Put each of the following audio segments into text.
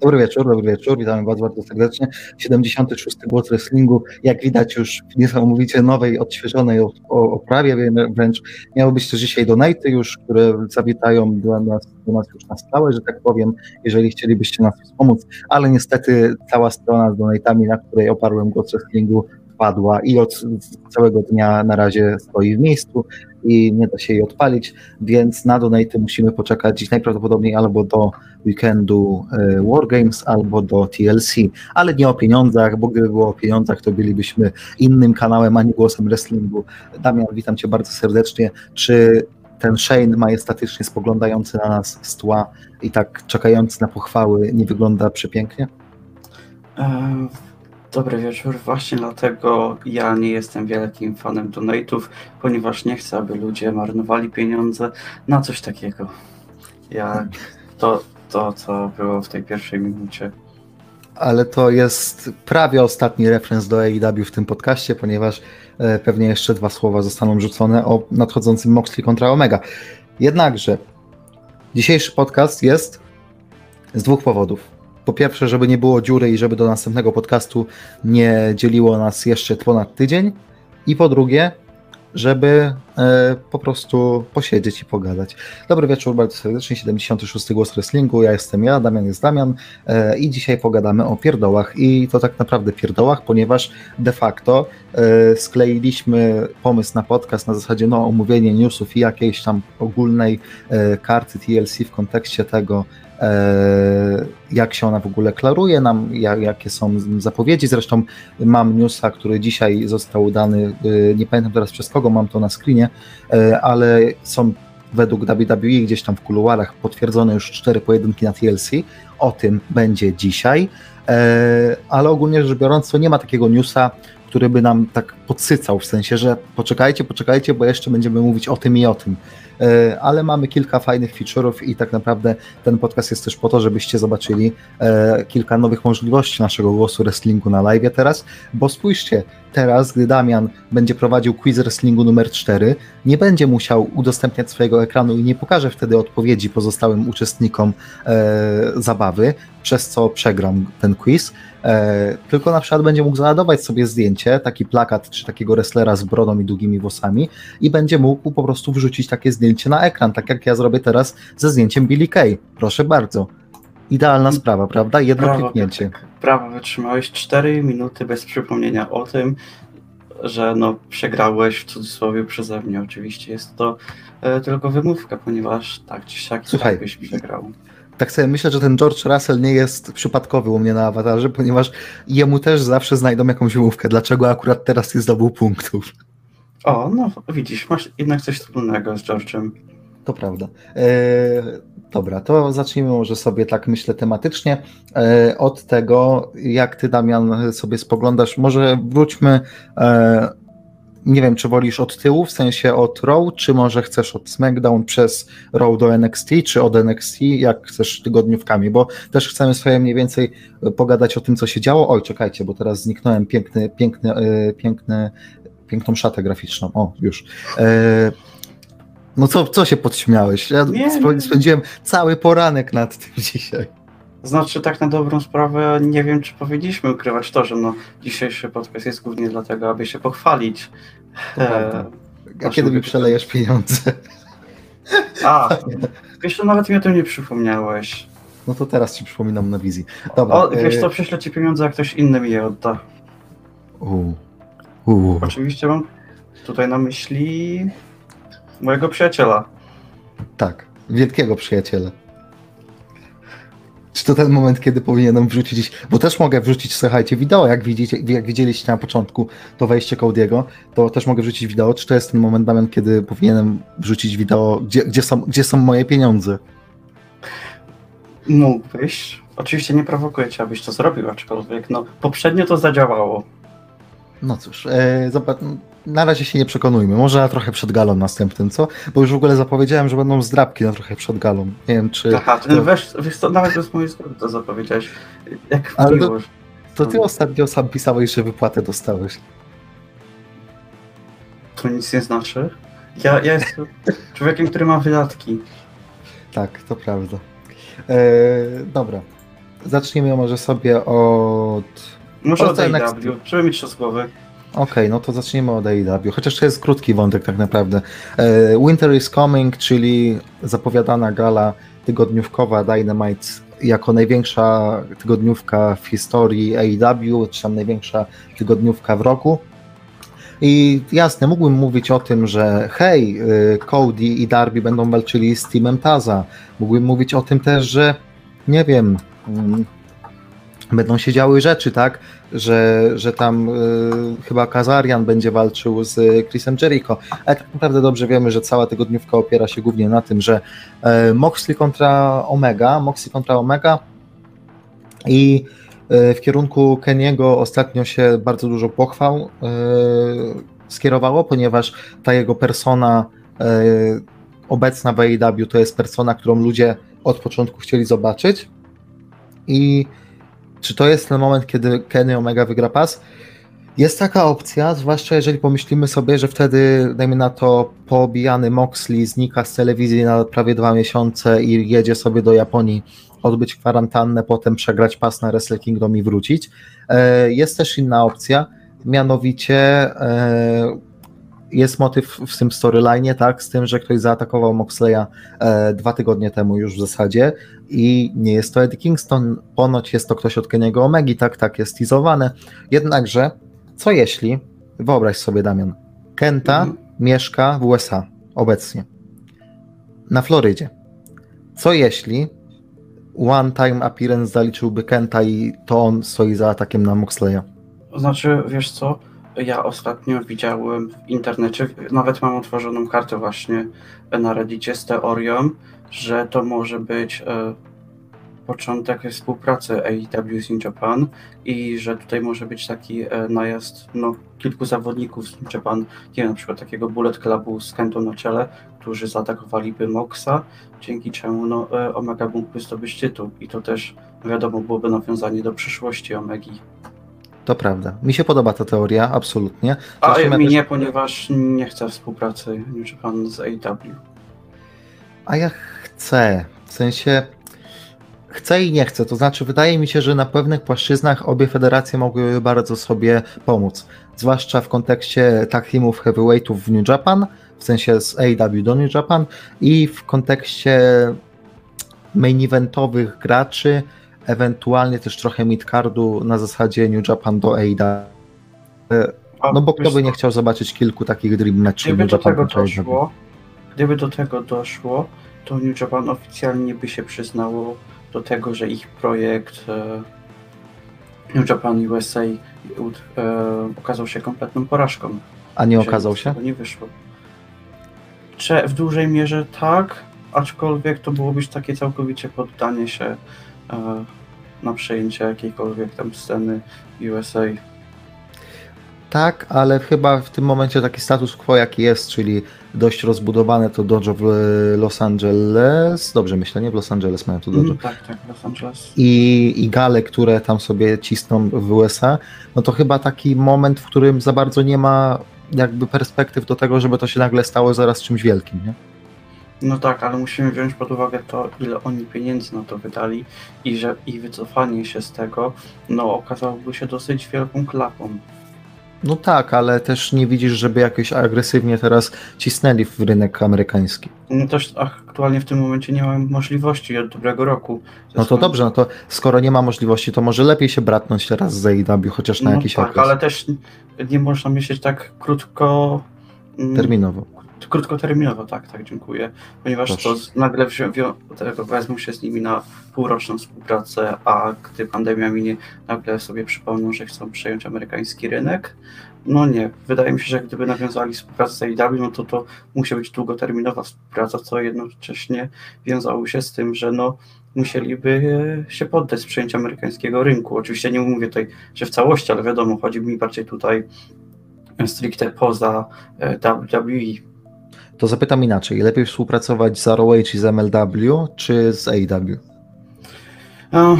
Dobry wieczór, dobry wieczór, witamy Was bardzo serdecznie. 76. Głos Wrestlingu, jak widać już w niesamowicie nowej, odświeżonej oprawie, wręcz miało być też dzisiaj donaty już, które zawitają do nas, do nas już na stałe, że tak powiem, jeżeli chcielibyście nas wspomóc, ale niestety cała strona z donatami, na której oparłem Głos Wrestlingu, padła i od całego dnia na razie stoi w miejscu i nie da się jej odpalić, więc na donate musimy poczekać najprawdopodobniej albo do weekendu e, Wargames, albo do TLC, ale nie o pieniądzach, bo gdyby było o pieniądzach, to bylibyśmy innym kanałem, a nie głosem wrestlingu. Damian, witam Cię bardzo serdecznie. Czy ten Shane majestatycznie spoglądający na nas z tła i tak czekający na pochwały nie wygląda przepięknie? Um Dobry wieczór. Właśnie dlatego ja nie jestem wielkim fanem donate'ów, ponieważ nie chcę, aby ludzie marnowali pieniądze na coś takiego. Jak to, to co było w tej pierwszej minucie. Ale to jest prawie ostatni referenc do AEW w tym podcaście, ponieważ e, pewnie jeszcze dwa słowa zostaną rzucone o nadchodzącym Moxley kontra Omega. Jednakże dzisiejszy podcast jest z dwóch powodów po pierwsze, żeby nie było dziury i żeby do następnego podcastu nie dzieliło nas jeszcze ponad tydzień. I po drugie, żeby e, po prostu posiedzieć i pogadać. Dobry wieczór, bardzo serdecznie, 76. Głos Wrestlingu, ja jestem ja, Damian jest Damian e, i dzisiaj pogadamy o pierdołach i to tak naprawdę pierdołach, ponieważ de facto e, skleiliśmy pomysł na podcast na zasadzie no, omówienie newsów i jakiejś tam ogólnej e, karty TLC w kontekście tego, jak się ona w ogóle klaruje nam, jak, jakie są zapowiedzi. Zresztą mam newsa, który dzisiaj został dany, e, nie pamiętam teraz przez kogo, mam to na screenie, e, ale są według WWE gdzieś tam w kuluarach potwierdzone już cztery pojedynki na TLC. O tym będzie dzisiaj, ale ogólnie rzecz biorąc, to nie ma takiego newsa, który by nam tak podsycał, w sensie, że poczekajcie, poczekajcie, bo jeszcze będziemy mówić o tym i o tym. E, ale mamy kilka fajnych feature'ów i tak naprawdę ten podcast jest też po to, żebyście zobaczyli e, kilka nowych możliwości naszego głosu wrestlingu na live teraz, bo spójrzcie, teraz, gdy Damian będzie prowadził quiz wrestlingu numer 4, nie będzie musiał udostępniać swojego ekranu i nie pokaże wtedy odpowiedzi pozostałym uczestnikom e, zabawy, przez co przegram ten quiz, e, tylko na przykład będzie mógł załadować sobie zdjęcie, taki plakat czy takiego wrestlera z brodą i długimi włosami i będzie mógł po prostu wrzucić takie zdjęcie na ekran, tak jak ja zrobię teraz ze zdjęciem Billy Kay. Proszę bardzo. Idealna sprawa, prawda? Jedno brawo, kliknięcie. Tak, brawo, wytrzymałeś 4 minuty bez przypomnienia o tym, że no przegrałeś w cudzysłowie przeze mnie. Oczywiście jest to e, tylko wymówka, ponieważ tak czy siak Słuchaj, byś przegrał tak sobie myślę, że ten George Russell nie jest przypadkowy u mnie na awatarze, ponieważ jemu też zawsze znajdą jakąś wymówkę, dlaczego akurat teraz nie zdobył punktów. O, no widzisz, masz jednak coś wspólnego z George'em. To prawda. E, dobra, to zacznijmy może sobie tak myślę tematycznie e, od tego, jak ty Damian sobie spoglądasz. Może wróćmy e, nie wiem, czy wolisz od tyłu, w sensie od Raw, czy może chcesz od SmackDown przez Raw do NXT, czy od NXT, jak chcesz tygodniówkami, bo też chcemy sobie mniej więcej e, pogadać o tym, co się działo. Oj, czekajcie, bo teraz zniknąłem piękny, piękny, e, piękny, piękną szatę graficzną. O, już. E, no co, co się podśmiałeś? Ja nie, spędziłem cały poranek nad tym dzisiaj. Znaczy, tak na dobrą sprawę, nie wiem, czy powinniśmy ukrywać to, że no, dzisiejszy podcast jest głównie dlatego, aby się pochwalić. E, A kiedy mi przelejesz pieniądze? A, wiesz, to nawet mi o tym nie przypomniałeś. No to teraz ci przypominam na wizji. Dobra. O, wiesz co, e, prześlę ci pieniądze, jak ktoś inny mi je odda. Uu. Uu. Oczywiście mam tutaj na myśli mojego przyjaciela. Tak, wielkiego przyjaciela. Czy to ten moment, kiedy powinienem wrzucić, bo też mogę wrzucić, słuchajcie, wideo, jak, widzicie, jak widzieliście na początku to wejście Cody'ego, to też mogę wrzucić wideo. Czy to jest ten moment, Damian, kiedy powinienem wrzucić wideo, gdzie, gdzie, są, gdzie są moje pieniądze? Mógłbyś. Oczywiście nie prowokuję cię, abyś to zrobił, aczkolwiek no, poprzednio to zadziałało. No cóż, e, zobacz, na razie się nie przekonujmy. Może na trochę przed galą następnym, co? Bo już w ogóle zapowiedziałem, że będą zdrabki na trochę przed galą. Nie wiem, czy. Aha, to... wiesz, wiesz co, nawet bez mojej zgody to zapowiedziałeś. Jak Ale to, to ty ostatnio sam pisałeś, że wypłatę dostałeś. To nic nie znaczy. Ja, ja jestem człowiekiem, który ma wydatki. Tak, to prawda. E, dobra. zacznijmy może sobie od... Może od AEW, żeby mieć to z głowy. Okej, no to zacznijmy od AEW, chociaż to jest krótki wątek tak naprawdę. E, Winter is Coming, czyli zapowiadana gala tygodniówkowa Dynamite jako największa tygodniówka w historii AEW, czy tam największa tygodniówka w roku. I jasne, mógłbym mówić o tym, że hej, y, Cody i Darby będą walczyli z Teamem Taza. Mógłbym mówić o tym też, że nie wiem, mm, będą się działy rzeczy, tak? Że, że tam y, chyba Kazarian będzie walczył z Chrisem Jericho. Ale tak naprawdę dobrze wiemy, że cała tygodniówka opiera się głównie na tym, że y, Moxley kontra Omega, Moxley kontra Omega i y, w kierunku Keniego ostatnio się bardzo dużo pochwał y, skierowało, ponieważ ta jego persona y, obecna w AEW to jest persona, którą ludzie od początku chcieli zobaczyć i czy to jest ten moment, kiedy Kenny Omega wygra pas? Jest taka opcja, zwłaszcza jeżeli pomyślimy sobie, że wtedy, dajmy na to, poobijany Moxley znika z telewizji na prawie dwa miesiące i jedzie sobie do Japonii odbyć kwarantannę, potem przegrać pas na Wrestle Kingdom i wrócić. E, Jest też inna opcja, mianowicie e, jest motyw w tym storyline, tak, z tym, że ktoś zaatakował Moxleya e, dwa tygodnie temu już w zasadzie i nie jest to Eddie Kingston, ponoć jest to ktoś od Keniego Omegi, tak, tak jest teasowane. Jednakże, co jeśli, wyobraź sobie Damian, Kenta Mhm. mieszka w USA obecnie, na Florydzie. Co jeśli one time appearance zaliczyłby Kenta i to on stoi za atakiem na Moxleya? Znaczy, wiesz co? Ja ostatnio widziałem w internecie, nawet mam otworzoną kartę właśnie na Reddicie z teorią, że to może być e, początek współpracy AEW z Japan i że tutaj może być taki e, najazd no, kilku zawodników z Japan, nie wiem, na przykład takiego Bullet Clubu z Kentą na czele, którzy zaatakowaliby Moxa, dzięki czemu no, e, Omega mógłby zdobyć tytuł i to też wiadomo byłoby nawiązanie do przyszłości Omegi. To prawda. Mi się podoba ta teoria, absolutnie. A Zresztą ja mi też- nie, ponieważ nie chcę współpracy New Japan z AEW. A ja chcę. W sensie chcę i nie chcę. To znaczy, wydaje mi się, że na pewnych płaszczyznach obie federacje mogłyby bardzo sobie pomóc. Zwłaszcza w kontekście tag teamów heavyweightów w New Japan, w sensie z AEW do New Japan i w kontekście main eventowych graczy, ewentualnie też trochę midcardu na zasadzie New Japan do AEW. A No bo kto by nie chciał zobaczyć kilku takich dream meczów Gdyby New do Japan tego doszło, gdyby do tego doszło, to New Japan oficjalnie by się przyznało do tego, że ich projekt e, New Japan USA ud- e, okazał się kompletną porażką. A nie okazał się? nie wyszło. Cze, w dużej mierze tak, aczkolwiek to byłoby już takie całkowicie poddanie się e, na przejęcie jakiejkolwiek tam sceny USA. Tak, ale chyba w tym momencie taki status quo jaki jest, czyli dość rozbudowane to dojo w Los Angeles. Dobrze myślę, nie w Los Angeles mają to dojo. Mm, tak, tak, Los Angeles. I, I gale, które tam sobie cisną w USA, no to chyba taki moment, w którym za bardzo nie ma jakby perspektyw do tego, żeby to się nagle stało zaraz czymś wielkim, nie? No tak, ale musimy wziąć pod uwagę to, ile oni pieniędzy na to wydali i że ich wycofanie się z tego, no okazałoby się dosyć wielką klapą. No tak, ale też nie widzisz, żeby jakoś agresywnie teraz cisnęli w rynek amerykański. No też aktualnie w tym momencie nie mam możliwości od dobrego roku. No to dobrze, no to skoro nie ma możliwości, to może lepiej się bratnąć teraz z AEW, chociaż na No jakiś tak, okres ale też nie można myśleć tak krótko. mm, terminowo. Krótkoterminowo, tak, tak, dziękuję. Ponieważ Proszę. to nagle wzią, wezmą się z nimi na półroczną współpracę, a gdy pandemia minie, nagle sobie przypomną, że chcą przejąć amerykański rynek. No nie, wydaje mi się, że gdyby nawiązali współpracę z AEW, no to to musi być długoterminowa współpraca, co jednocześnie wiązało się z tym, że no musieliby się poddać przyjęciu amerykańskiego rynku. Oczywiście nie mówię tutaj, że w całości, ale wiadomo, chodzi mi bardziej tutaj stricte poza WWE. To zapytam inaczej. Lepiej współpracować z ROH i z MLW, czy z AEW? No,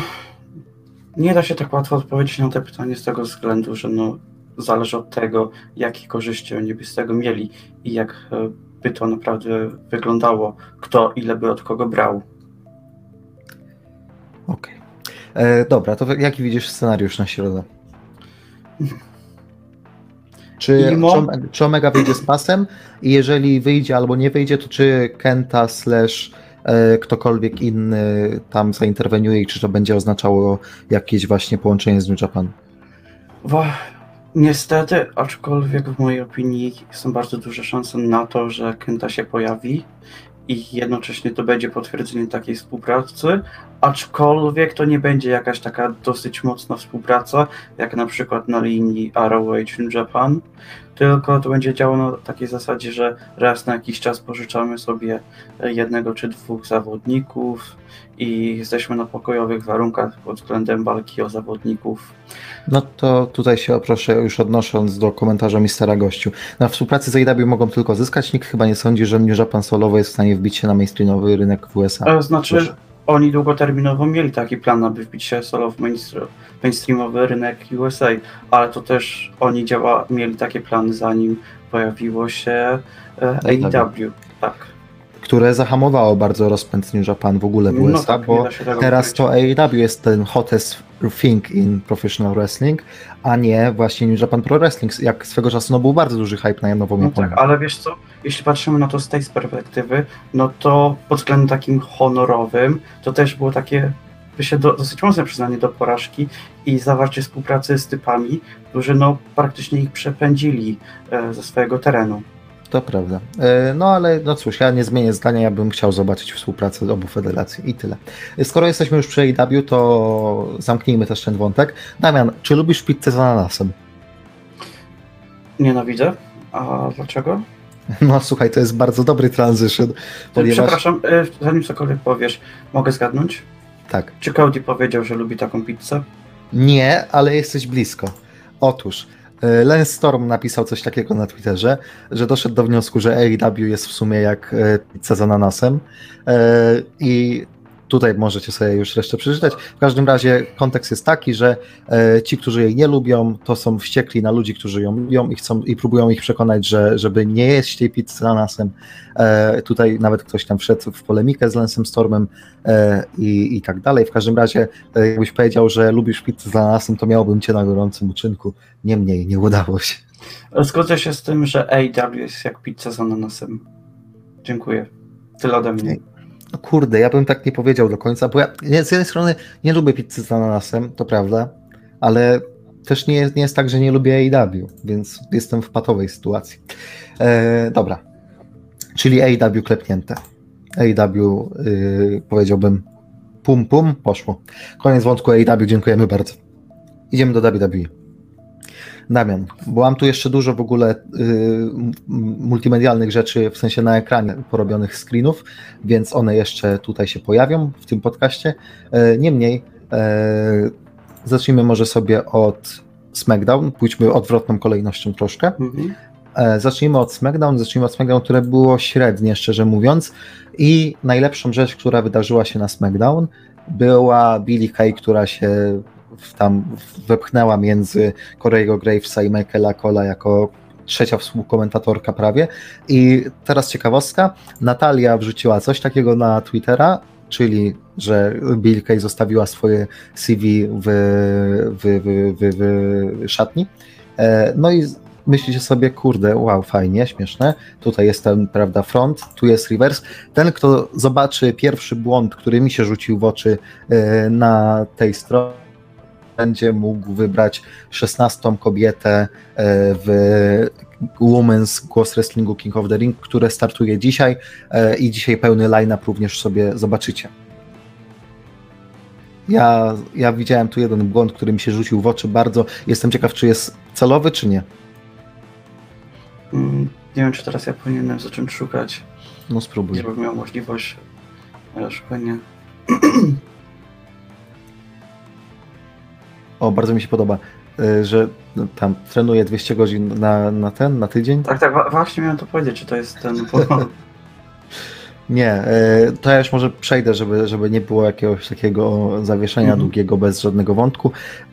nie da się tak łatwo odpowiedzieć na to pytanie z tego względu, że no, zależy od tego, jakie korzyści oni by z tego mieli i jak e, by to naprawdę wyglądało, kto ile by od kogo brał. Okej. E, dobra, to jaki widzisz scenariusz na środę? Czy, czy, Omega, czy Omega wyjdzie z pasem? I jeżeli wyjdzie albo nie wyjdzie, to czy Kenta slash e, ktokolwiek inny tam zainterweniuje i czy to będzie oznaczało jakieś właśnie połączenie z New Japan? Wa- Niestety, aczkolwiek w mojej opinii są bardzo duże szanse na to, że Kenta się pojawi i jednocześnie to będzie potwierdzenie takiej współpracy, aczkolwiek to nie będzie jakaś taka dosyć mocna współpraca, jak na przykład na linii ROH New Japan, tylko to będzie działo na takiej zasadzie, że raz na jakiś czas pożyczamy sobie jednego czy dwóch zawodników i jesteśmy na pokojowych warunkach pod względem walki o zawodników. No to tutaj się proszę już odnosząc do komentarza Mistera Gościu. Na współpracy z AEW mogą tylko zyskać. Nikt chyba nie sądzi, że New Japan solowo jest w stanie wbić się na mainstreamowy rynek w USA. To znaczy, Proszę. Oni długoterminowo mieli taki plan, aby wbić się solo w mainstream, mainstreamowy rynek USA, ale to też oni działa, mieli takie plany zanim pojawiło się e, AEW. Tak. Które zahamowało bardzo rozpęd New Japan w ogóle w No USA, tak, nie bo teraz to AEW jest ten hottest thing in professional wrestling, a nie właśnie New Japan Pro Wrestling. Jak swego czasu no, był bardzo duży hype na nową No Japonię. tak, ale wiesz co, jeśli patrzymy na to z tej perspektywy, no to pod względem takim honorowym, to też było takie, myślę, do, dosyć mocne przyznanie do porażki i zawarcie współpracy z typami, którzy no praktycznie ich przepędzili e, ze swojego terenu. To prawda. E, No ale no cóż, ja nie zmienię zdania, ja bym chciał zobaczyć współpracę obu federacji i tyle. Skoro jesteśmy już przy AEW, to zamknijmy też ten wątek. Damian, czy lubisz pizzę z ananasem? Nienawidzę. A dlaczego? No słuchaj, to jest bardzo dobry transition, ponieważ... Przepraszam, e, zanim cokolwiek powiesz, mogę zgadnąć? Tak. Czy Cody powiedział, że lubi taką pizzę? Nie, ale jesteś blisko. Otóż e, Lance Storm napisał coś takiego na Twitterze, że doszedł do wniosku, że AEW jest w sumie jak e, pizza z ananasem. E, i tutaj możecie sobie już resztę przeczytać. W każdym razie kontekst jest taki, że e, ci, którzy jej nie lubią, to są wściekli na ludzi, którzy ją lubią i chcą i próbują ich przekonać, że żeby nie jeść tej pizzy z ananasem. E, Tutaj nawet ktoś tam wszedł w polemikę z Lancem Stormem e, i, i tak dalej. W każdym razie Jakbyś powiedział, że lubisz pizzę z ananasem, to miałbym cię na gorącym uczynku. Niemniej, nie udało się. Zgodzę się z tym, że AEW jest jak pizza z ananasem. Dziękuję. Tyle ode mnie. Kurde, ja bym tak nie powiedział do końca, bo ja z jednej strony nie lubię pizzy z ananasem, to prawda, ale też nie jest, nie jest tak, że nie lubię AEW, więc jestem w patowej sytuacji. E, dobra, czyli AEW klepnięte. AEW y, powiedziałbym pum pum, poszło. Koniec wątku AEW, dziękujemy bardzo. Idziemy do WWE. Damian, bo mam tu jeszcze dużo w ogóle y, multimedialnych rzeczy, w sensie na ekranie porobionych screenów, więc one jeszcze tutaj się pojawią w tym podcaście. E, Niemniej, e, zacznijmy może sobie od SmackDown, pójdźmy odwrotną kolejnością troszkę. Mhm. E, Zacznijmy od SmackDown, zacznijmy od SmackDown, które było średnie, szczerze mówiąc. I najlepszą rzecz, która wydarzyła się na SmackDown, była Billie Kay, która się tam wepchnęła między Corey'ego Gravesa i Michaela Cola jako trzecia współkomentatorka prawie. I teraz ciekawostka, Natalia wrzuciła coś takiego na Twittera, czyli że Bill Kay zostawiła swoje CV w, w, w, w, w szatni. E, No i myślicie sobie, kurde, wow, fajnie, śmieszne. Tutaj jest ten, prawda, front, tu jest reverse. Ten, kto zobaczy pierwszy błąd, który mi się rzucił w oczy e, na tej stronie, będzie mógł wybrać 16 kobietę e, w Women's Głos Wrestlingu King of the Ring, które startuje dzisiaj e, i dzisiaj pełny line-up również sobie zobaczycie. Ja, ja widziałem tu jeden błąd, który mi się rzucił w oczy bardzo. Jestem ciekaw, czy jest celowy, czy nie. Mm, Nie wiem, czy teraz ja powinienem zacząć szukać, No spróbuj. żebym miał możliwość szukania. O, bardzo mi się podoba, y, że no, tam trenuje 200 godzin na, na ten, na tydzień. Tak, tak, właśnie miałem to powiedzieć, czy to jest ten. Nie, y, to ja już może przejdę, żeby, żeby nie było jakiegoś takiego zawieszenia Mhm. długiego bez żadnego wątku.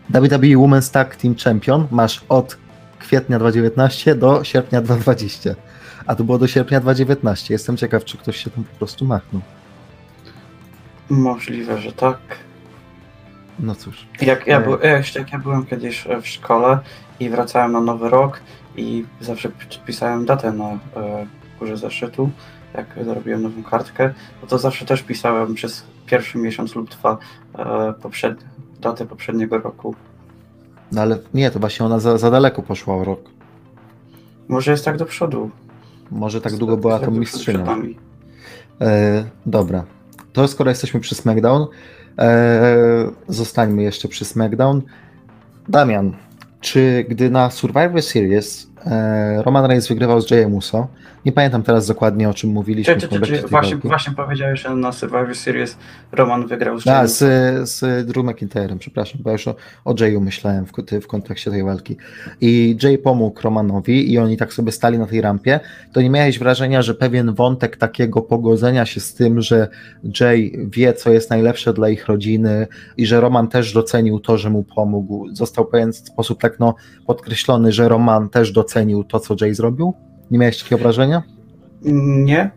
WWE Women's Tag Team Champion masz od kwietnia 2019 do sierpnia 2020. A to było do sierpnia 2019. Jestem ciekaw, czy ktoś się tam po prostu machnął. Możliwe, że tak. No cóż. Jak ja, E. był, jeszcze jak ja byłem kiedyś e, w szkole i wracałem na nowy rok i zawsze pisałem datę na e, górze zeszytu, jak zrobiłem nową kartkę, no to zawsze też pisałem przez pierwszy miesiąc lub dwa poprzed, datę poprzedniego roku. No ale nie, to właśnie ona za, za daleko poszła o rok. Może jest tak do przodu. Może tak długo była tak tą mistrzynią. E, dobra. To skoro jesteśmy przy SmackDown, e, zostańmy jeszcze przy SmackDown. Damian, czy gdy na Survivor Series Roman Reigns wygrywał z Jayem Uso, nie pamiętam teraz dokładnie o czym mówiliśmy. Czy, czy, czy, czy, właśnie, walki. właśnie powiedziałeś, że na Survivor Series Roman wygrał z A, Jayem. z, z Drew McIntyrem, przepraszam, bo ja już o, o Jayu myślałem w, w kontekście tej walki. I Jay pomógł Romanowi i oni tak sobie stali na tej rampie, to nie miałeś wrażenia, że pewien wątek takiego pogodzenia się z tym, że Jay wie, co jest najlepsze dla ich rodziny i że Roman też docenił to, że mu pomógł. Został w pewien sposób tak no, podkreślony, że Roman też docenił to, co Jay zrobił? Nie miałeś takiego wrażenia? Nie,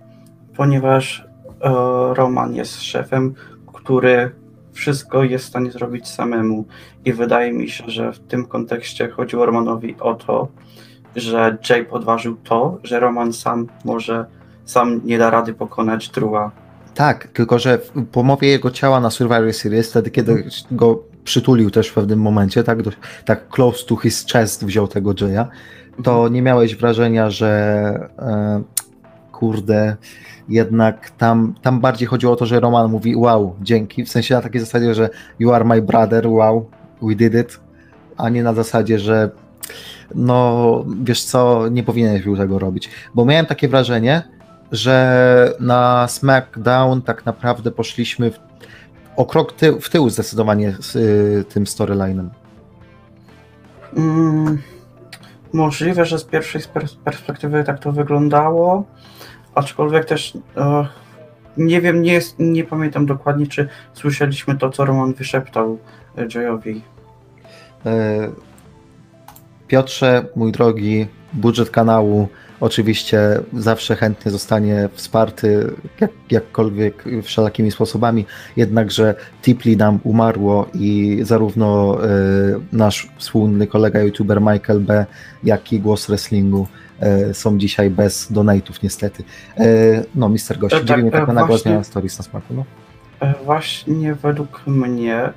ponieważ e, Roman jest szefem, który wszystko jest w stanie zrobić samemu. I wydaje mi się, że w tym kontekście chodziło Romanowi o to, że Jay podważył to, że Roman sam może, sam nie da rady pokonać Drewa. Tak, tylko że w- po mowie jego ciała na Survivor Series, wtedy kiedy go przytulił też w pewnym momencie, tak, do, tak close to his chest wziął tego Jaya, to nie miałeś wrażenia, że e, kurde, jednak tam, tam bardziej chodziło o to, że Roman mówi wow, dzięki, w sensie na takiej zasadzie, że you are my brother, wow, we did it, a nie na zasadzie, że no wiesz co, nie powinieneś był tego robić, bo miałem takie wrażenie, że na SmackDown tak naprawdę poszliśmy w, o krok ty, w tył zdecydowanie z y, tym storylinem. Mm, możliwe, że z pierwszej pers- perspektywy tak to wyglądało, aczkolwiek też nie wiem, nie, jest, nie pamiętam dokładnie, czy słyszeliśmy to, co Roman wyszeptał e, Jayowi. E, Piotrze, mój drogi, budżet kanału oczywiście zawsze chętnie zostanie wsparty jak, jakkolwiek wszelakimi sposobami, jednakże Tipli nam umarło i zarówno e, nasz wspólny kolega youtuber Michael B, jak i Głos Wrestlingu e, są dzisiaj bez donate'ów niestety. E, no, mister Gość, tak, dziwi mnie e, taka nagła właśnie- zmiana stories na smaku. No. Właśnie według mnie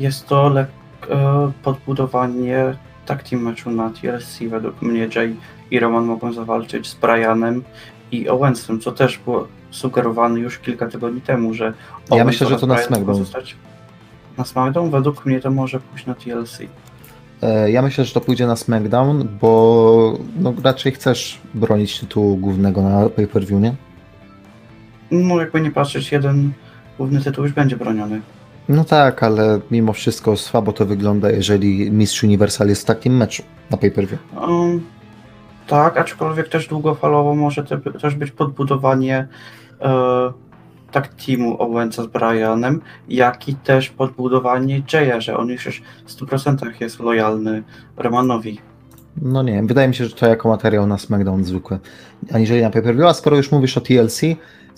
jest to lek- e, podbudowanie tak team meczu na TLC. Według mnie Jay i Roman mogą zawalczyć z Brianem i Owensem, co też było sugerowane już kilka tygodni temu, że Owens myślę, że to na SmackDown. zostać na SmackDown. Według mnie to może pójść na TLC. E, Ja myślę, że to pójdzie na SmackDown, bo no, raczej chcesz bronić tytułu głównego na pay-per-view, nie? No jakby nie patrzeć, jeden główny tytuł już będzie broniony. No tak, ale mimo wszystko słabo to wygląda, jeżeli Mistrz Universal jest w takim meczu na pay-per-view. Um, tak, aczkolwiek też długofalowo może te, też być podbudowanie e, tak teamu Owensa z Brianem, jak i też podbudowanie Jaya, że on już w 100% jest lojalny Romanowi. No nie wiem, wydaje mi się, że to jako materiał na SmackDown zwykły, aniżeli na pay-per-view, a skoro już mówisz o TLC,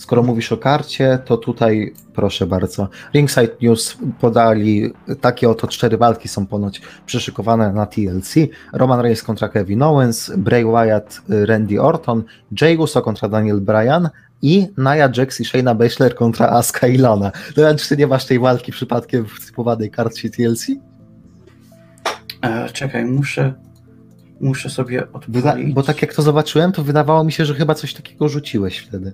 skoro mówisz o karcie, to tutaj proszę bardzo. Ringside News podali takie oto cztery walki są ponoć przyszykowane na TLC. Roman Reigns kontra Kevin Owens, Bray Wyatt, Randy Orton, Jey Uso kontra Daniel Bryan i Nia Jax i Shayna Baszler kontra Asuka i Lana. No, czy ty nie masz tej walki przypadkiem w typowanej karcie TLC? E, czekaj, muszę, muszę sobie Wyda- odpalić. bo tak jak to zobaczyłem, to wydawało mi się, że chyba coś takiego rzuciłeś wtedy.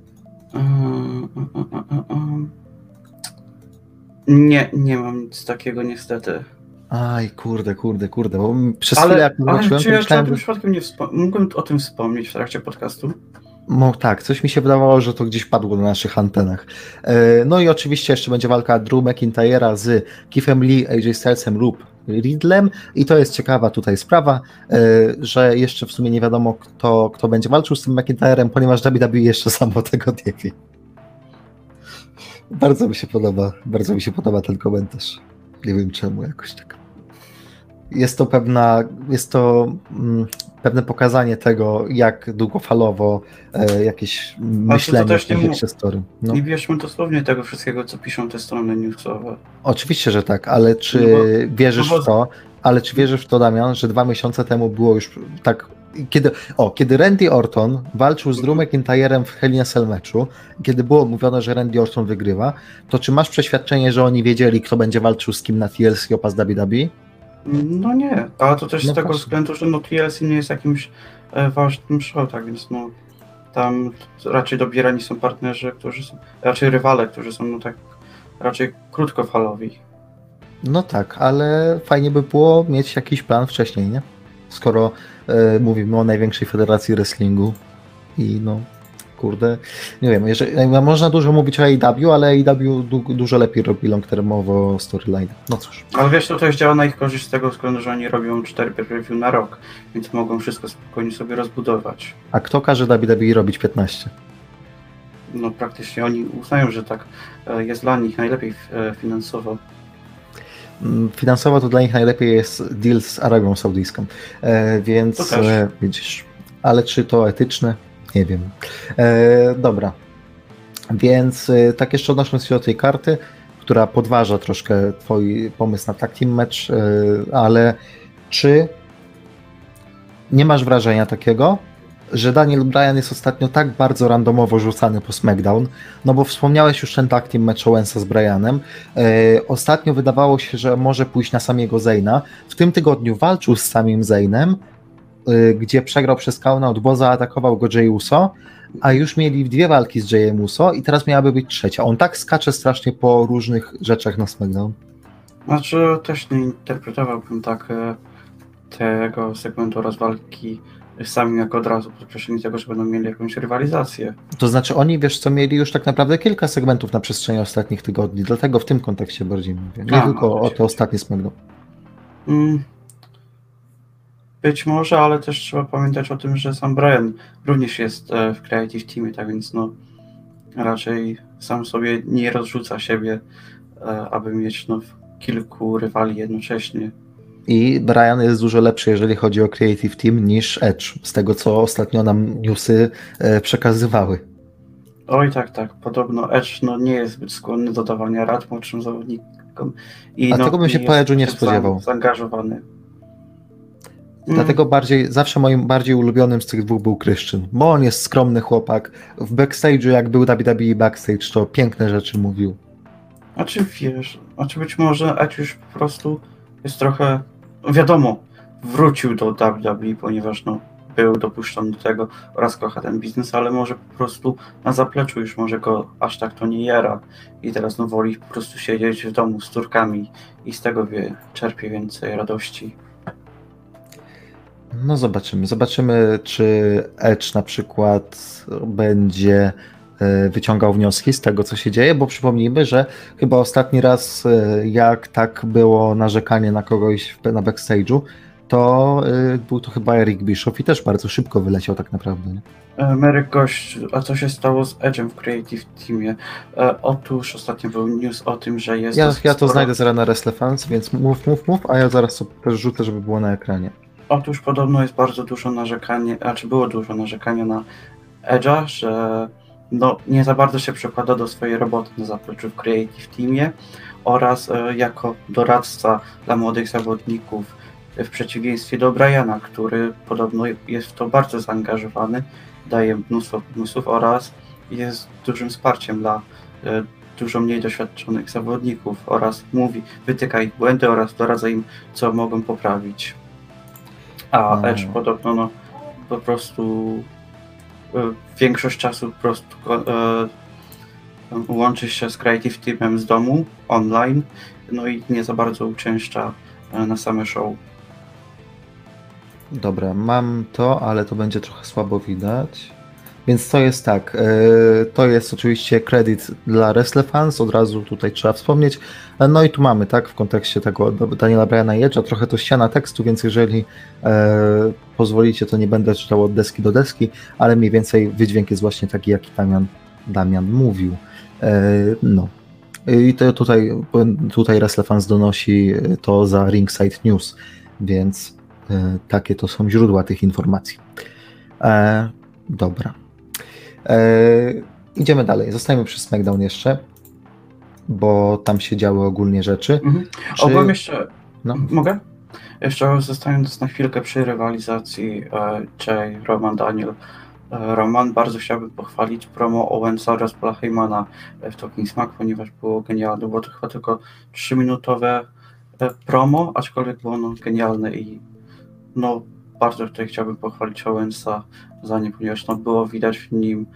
Nie, nie mam nic takiego niestety. Aj, kurde, kurde, kurde, bo przez Ale, chwilę jak zobaczyłem, czy ja czy o myślałem, tym przypadkiem nie mógłbym o tym wspomnieć w trakcie podcastu? No tak, coś mi się wydawało, że to gdzieś padło na naszych antenach. E, No i oczywiście jeszcze będzie walka Drew McIntyre'a z Keithem Lee, AJ Stylesem lub Riddlem i to jest ciekawa tutaj sprawa, e, że jeszcze w sumie nie wiadomo kto, kto będzie walczył z tym McIntyre'em, ponieważ WWE jeszcze samo tego nie wie. Bardzo mi się podoba, bardzo mi się podoba ten komentarz. Nie wiem czemu, jakoś tak. Jest to pewna, jest to mm, pewne pokazanie tego, jak długofalowo e, jakieś myślenie też nie mów- historii. No. Nie bierzmy dosłownie tego wszystkiego, co piszą te strony newsowe. Oczywiście, że tak, ale czy No bo- wierzysz no bo- w to, ale czy wierzysz w to, Damian, że dwa miesiące temu było już tak, kiedy, o, kiedy Randy Orton walczył z Drew McIntyrem w Hell in Cell meczu, kiedy było mówione, że Randy Orton wygrywa, to czy masz przeświadczenie, że oni wiedzieli, kto będzie walczył z kim na TLC o pas WWE? No nie, ale to też No z tego właśnie. względu, że no TLC nie jest jakimś e, ważnym show, tak więc no tam raczej dobierani są partnerzy, którzy są, raczej rywale, którzy są no tak raczej krótkofalowi. No tak, ale fajnie by było mieć jakiś plan wcześniej, nie? Skoro e, mówimy o największej federacji wrestlingu i no, kurde, nie wiem, jeżeli, no, można dużo mówić o AEW, ale AEW du, dużo lepiej robi long-termowo storyline. No cóż, Ale wiesz, to też działa na ich korzyść z tego względu, że oni robią 4 pay-per-view na rok, więc mogą wszystko spokojnie sobie rozbudować. a kto każe WWE robić 15? No praktycznie oni uznają, że tak e, jest dla nich najlepiej e, finansowo. Mm, Finansowo to dla nich najlepiej jest deal z Arabią Saudyjską, e, więc e, widzisz, ale czy to etyczne? Nie wiem. E, dobra, więc e, tak jeszcze odnosząc się do tej karty, która podważa troszkę twój pomysł na match, e, ale czy nie masz wrażenia takiego, że Daniel Bryan jest ostatnio tak bardzo randomowo rzucany po SmackDown, no bo wspomniałeś już ten tag team match Owensa z Bryanem, E, ostatnio wydawało się, że może pójść na samego Zayna. W tym tygodniu walczył z samym Zaynem, gdzie przegrał przez count, bo zaatakował go Jey Uso, a już mieli dwie walki z Jeyem Uso i teraz miałaby być trzecia. On tak skacze strasznie po różnych rzeczach na SmackDown. Znaczy też nie interpretowałbym tak e, tego segmentu oraz walki sami jako od razu podkreślenie tego, że będą mieli jakąś rywalizację. To znaczy oni, wiesz co, mieli już tak naprawdę kilka segmentów na przestrzeni ostatnich tygodni, dlatego w tym kontekście bardziej mówię. Nie A, tylko no, o to ostatnie SmackDown. Mm, być może, ale też trzeba pamiętać o tym, że sam Brian również jest e, w Creative Teamie, tak więc no raczej sam sobie nie rozrzuca siebie, e, aby mieć no, kilku rywali jednocześnie. I Brian jest dużo lepszy, jeżeli chodzi o Creative Team, niż Edge, z tego co ostatnio nam newsy e, przekazywały. Oj, tak, tak. Podobno Edge no, nie jest zbyt skłonny do dawania rad młodszym zawodnikom. I, A no, tego bym się po Edge'u nie spodziewał. Zaangażowany. Dlatego bardziej, zawsze moim bardziej ulubionym z tych dwóch był Christian, bo on jest skromny chłopak. W backstage'u, jak był WWE backstage, to piękne rzeczy mówił. A czy wiesz, a czy być może Edge po prostu jest trochę, wiadomo, wrócił do WWE, ponieważ no, był dopuszczony do tego oraz kocha ten biznes, ale może po prostu na zapleczu już może go aż tak to nie jara i teraz no woli po prostu siedzieć w domu z Turkami i z tego wie, czerpie więcej radości. No zobaczymy. Zobaczymy, czy Edge na przykład będzie e, wyciągał wnioski z tego, co się dzieje, bo przypomnijmy, że chyba ostatni raz, e, jak tak było narzekanie na kogoś na backstage'u, to e, był to chyba Eric Bischoff i też bardzo szybko wyleciał tak naprawdę. Nie? Merek Gość, a co się stało z Edge'em w Creative Teamie? Otóż ostatnio był news o tym, że jest Ja, ja to sporo- znajdę zaraz na Wrestlefans, więc mów, mów, mów, a ja zaraz to też rzucę, żeby było na ekranie. Otóż podobno jest bardzo dużo narzekania, a czy było dużo narzekania na Edge'a, że no, nie za bardzo się przekłada do swojej roboty na zapleczu w Creative Teamie oraz e, jako doradca dla młodych zawodników w przeciwieństwie do Briana, który podobno jest w to bardzo zaangażowany, daje mnóstwo pomysłów oraz jest dużym wsparciem dla e, dużo mniej doświadczonych zawodników oraz mówi, wytyka ich błędy oraz doradza im, co mogą poprawić. A No. Edge podobno no, po prostu e, większość czasu po prostu e, łączy się z Creative Teamem z domu, online, no i nie za bardzo uczęszcza e, na same show. Dobra, mam to, ale to będzie trochę słabo widać. Więc to jest tak, e, to jest oczywiście kredyt dla WrestleFans, od razu tutaj trzeba wspomnieć. E, No i tu mamy, tak, w kontekście tego Daniela Briana i Edge'a, trochę to ściana tekstu, więc jeżeli e, pozwolicie, to nie będę czytał od deski do deski, ale mniej więcej wydźwięk jest właśnie taki, jaki Damian, Damian mówił. E, no. I to tutaj, tutaj WrestleFans donosi to za Ringside News. więc e, takie to są źródła tych informacji. E, dobra. E, idziemy dalej. Zostajemy przy SmackDown jeszcze, bo tam się działy ogólnie rzeczy. Mhm. Czy- jeszcze. No. Mogę? Jeszcze zostając na chwilkę przy rywalizacji e, Jay, Roman, Daniel. E, Roman, bardzo chciałbym pochwalić promo Owensa oraz Paula Heymana w Talking Smack, ponieważ było genialne. Było to chyba tylko 3-minutowe e, promo, aczkolwiek było ono genialne i no bardzo tutaj chciałbym pochwalić Owensa za nie, ponieważ no, było widać w nim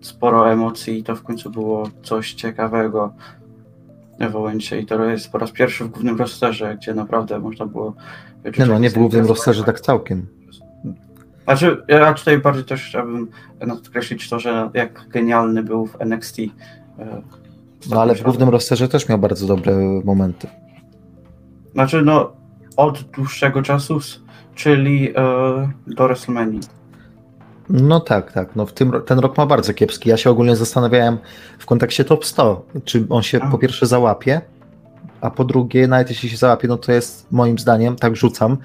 sporo emocji i to w końcu było coś ciekawego w Owensie i to jest po raz pierwszy w głównym rosterze, gdzie naprawdę można było Nie no, nie w głównym rosterze tak całkiem. Znaczy, ja tutaj bardziej też chciałbym podkreślić to, że jak genialny był w NXT. e, No ale w głównym rosterze też miał bardzo dobre momenty. Znaczy, no, od dłuższego czasu, czyli e, do WrestleMania. No tak, tak. No w tym, ten rok ma bardzo kiepski. Ja się ogólnie zastanawiałem w kontekście top 100, czy on się A. po pierwsze załapie, a po drugie, nawet jeśli się załapie, no to jest moim zdaniem, tak rzucam,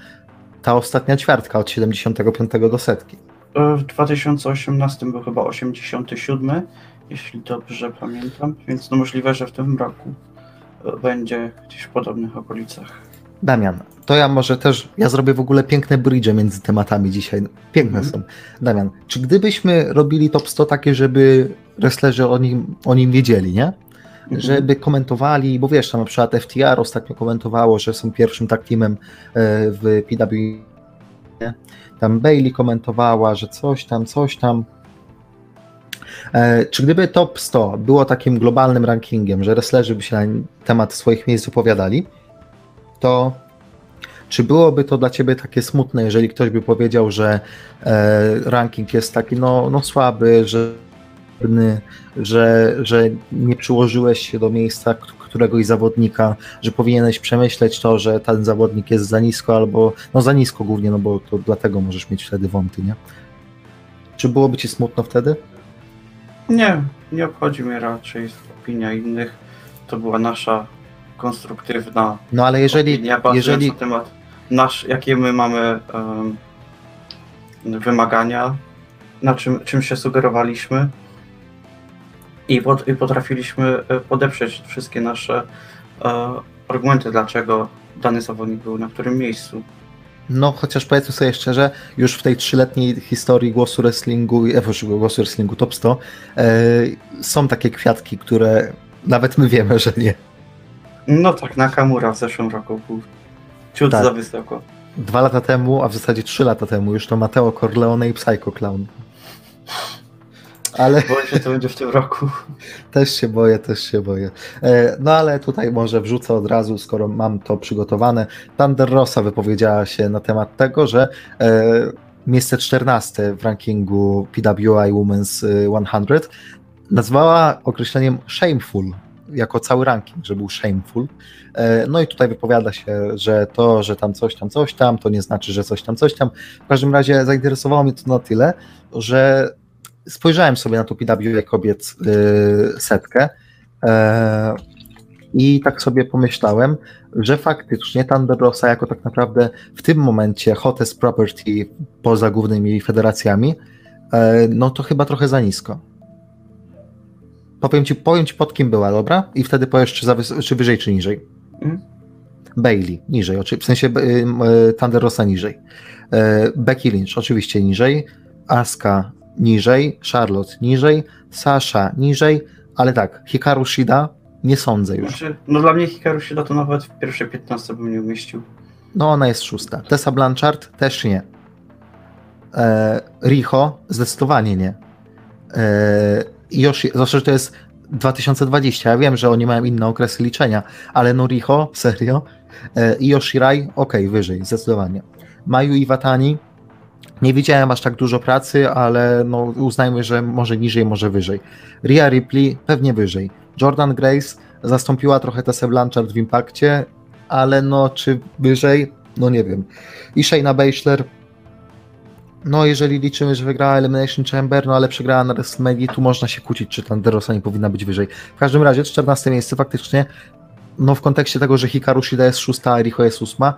ta ostatnia ćwiartka od 75 do setki. E, W 2018 był chyba 87, jeśli dobrze pamiętam, więc no możliwe, że w tym roku e, będzie gdzieś w podobnych okolicach. Damian, to ja może też, ja zrobię w ogóle piękne bridge między tematami dzisiaj. Piękne Mhm. są. Damian, czy gdybyśmy robili top 100 takie, żeby wrestlerzy o nim, o nim wiedzieli, nie? Mhm. żeby komentowali, bo wiesz, tam na przykład FTR ostatnio komentowało, że są pierwszym tak teamem e, w PW. nie? Tam Bailey komentowała, że coś tam, coś tam. E, Czy gdyby top 100 było takim globalnym rankingiem, że wrestlerzy by się na temat swoich miejsc wypowiadali, to czy byłoby to dla ciebie takie smutne, jeżeli ktoś by powiedział, że e, ranking jest taki no, no słaby, że że, że nie przyłożyłeś się do miejsca któregoś zawodnika, że powinieneś przemyśleć to, że ten zawodnik jest za nisko, albo no za nisko głównie, no bo to dlatego możesz mieć wtedy wąty, nie? Czy byłoby ci smutno wtedy? Nie, nie obchodzi mnie raczej opinia innych. To była nasza konstruktywna No ale jeżeli, opinia, jeżeli na temat nasz, jakie my mamy em, wymagania, na czym, czym się sugerowaliśmy i, pot, i potrafiliśmy e, podeprzeć wszystkie nasze e, argumenty, dlaczego dany zawodnik był na którym miejscu. No, chociaż powiedzmy sobie szczerze, już w tej trzyletniej historii głosu wrestlingu, e, proszę, głosu wrestlingu top 100, e, są takie kwiatki, które nawet my wiemy, że nie. No tak, Nakamura w zeszłym roku był ciut Tak. za wysoko. Dwa lata temu, a w zasadzie trzy lata temu, już to Mateo Corleone i Psycho Clown. Ale Boję się, to będzie w tym roku. też się boję, też się boję. E, No ale tutaj może wrzucę od razu, skoro mam to przygotowane. Thunder Rosa wypowiedziała się na temat tego, że e, miejsce 14 w rankingu PWI Women's e, 100 nazwała określeniem shameful, jako cały ranking, że był shameful. E, No i tutaj wypowiada się, że to, że tam coś tam, coś tam, to nie znaczy, że coś tam, coś tam. W każdym razie zainteresowało mnie to na tyle, że spojrzałem sobie na tą PWA kobiet y, setkę e, i tak sobie pomyślałem, że faktycznie Thunder Rosa jako tak naprawdę w tym momencie hottest property poza głównymi federacjami, e, no to chyba trochę za nisko. Powiem ci, powiem ci pod kim była, dobra? I wtedy powiesz, czy, czy wyżej, czy niżej. Mhm. Bailey, niżej, w sensie y, y, Thunder Rosa niżej. E, Becky Lynch, oczywiście niżej. Asuka niżej, Charlotte niżej, Sasha niżej, ale tak, Hikaru Shida nie sądzę już. Znaczy, no dla mnie Hikaru Shida to nawet w pierwszej 15 bym nie umieścił. No ona jest szósta. Tessa Blanchard też nie. E, Riho zdecydowanie nie. E, Yoshi, że to jest 2020. Ja wiem, że oni mają inne okresy liczenia, ale no Riho, serio. E, I Yoshirai, okej, wyżej, zdecydowanie. Mayu Iwatani, nie widziałem aż tak dużo pracy, ale no uznajmy, że może niżej, może wyżej. Rhea Ripley pewnie wyżej. Jordan Grace zastąpiła trochę Tessę Blanchard w Impakcie, ale no czy wyżej? No nie wiem. I Shayna no jeżeli liczymy, że wygrała Elimination Chamber, no ale przegrała na WrestleMania, tu można się kłócić, czy tam Derosa nie powinna być wyżej. W każdym razie 14 miejsce faktycznie, no w kontekście tego, że Hikaru Shida jest szósta, a Riho jest ósma,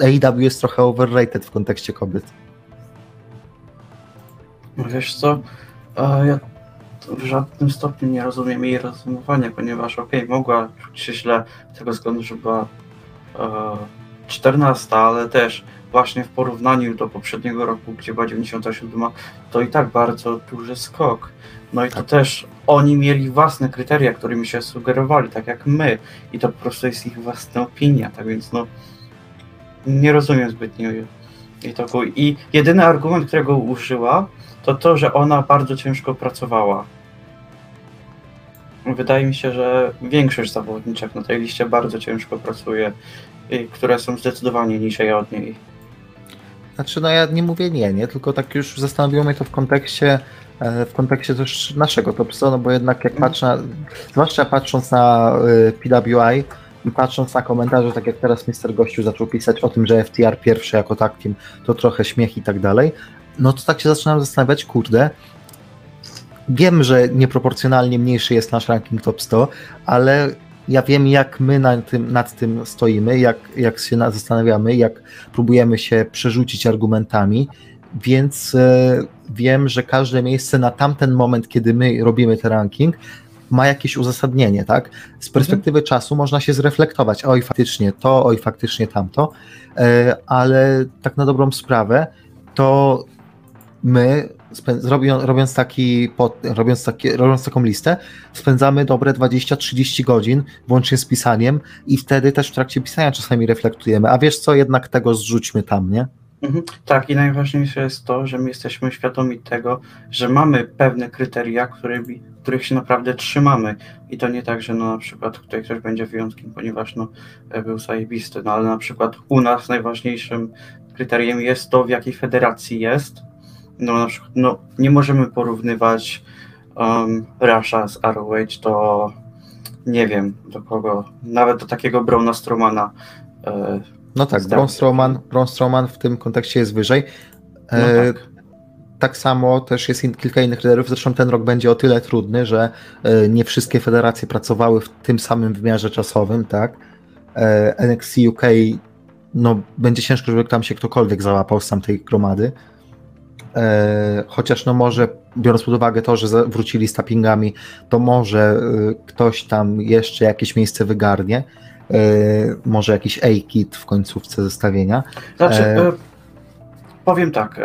AEW jest trochę overrated w kontekście kobiet. Wiesz co, e, ja w żadnym stopniu nie rozumiem jej rozumowania, ponieważ okej, okay, mogła czuć się źle z tego względu, że była e, 14, ale też właśnie w porównaniu do poprzedniego roku, gdzie była 97, to i tak bardzo duży skok. No i to Tak. też oni mieli własne kryteria, którymi się sugerowali, tak jak my. I to po prostu jest ich własna opinia, tak więc no nie rozumiem zbytnio jej. I jedyny argument, którego użyła, to to, że ona bardzo ciężko pracowała. Wydaje mi się, że większość zawodniczek na tej liście bardzo ciężko pracuje, które są zdecydowanie niżej od niej. Znaczy, no ja nie mówię nie, nie, tylko tak już zastanowiło mnie to w kontekście, e, w kontekście też naszego top 100, no bo jednak jak Mhm. patrzę, na, zwłaszcza patrząc na y, PWI i patrząc na komentarze, tak jak teraz Mr. Gościu zaczął pisać o tym, że FTR pierwszy jako tak team, to trochę śmiech i tak dalej, no to tak się zaczynam zastanawiać, kurde, wiem, że nieproporcjonalnie mniejszy jest nasz ranking top 100, ale ja wiem, jak my nad tym, nad tym stoimy, jak, jak się na- zastanawiamy, jak próbujemy się przerzucić argumentami, więc e, wiem, że każde miejsce na tamten moment, kiedy my robimy ten ranking, ma jakieś uzasadnienie, tak? Z perspektywy czasu można się zreflektować, oj faktycznie to, oj faktycznie tamto, e, ale tak na dobrą sprawę, to my robiąc, taki, robiąc, takie, robiąc taką listę, spędzamy dobre 20-30 godzin, włącznie z pisaniem i wtedy też w trakcie pisania czasami reflektujemy, a wiesz co, jednak tego zrzućmy tam, nie? Mhm. Tak, i najważniejsze jest to, że my jesteśmy świadomi tego, że mamy pewne kryteria, którymi, których się naprawdę trzymamy. I to nie tak, że no na przykład tutaj ktoś będzie wyjątkiem, ponieważ no, e, był zajebisty, no ale na przykład u nas najważniejszym kryterium jest to, w jakiej federacji jest. No na przykład no, nie możemy porównywać um, Rasha z ROH do nie wiem do kogo, nawet do takiego Brauna Strowmana. E, No tak, Braun. Strowman, Braun Strowman w tym kontekście jest wyżej. no E, tak. tak samo też jest in, kilka innych kryteriów. Zresztą ten rok będzie o tyle trudny, że e, nie wszystkie federacje pracowały w tym samym wymiarze czasowym, tak? E, NXT UK, no będzie ciężko, żeby tam się ktokolwiek załapał z tamtej gromady. E, chociaż no może, biorąc pod uwagę to, że wrócili z tappingami, to może e, ktoś tam jeszcze jakieś miejsce wygarnie. E, może jakiś A-kit w końcówce zestawienia. Znaczy, E, powiem tak,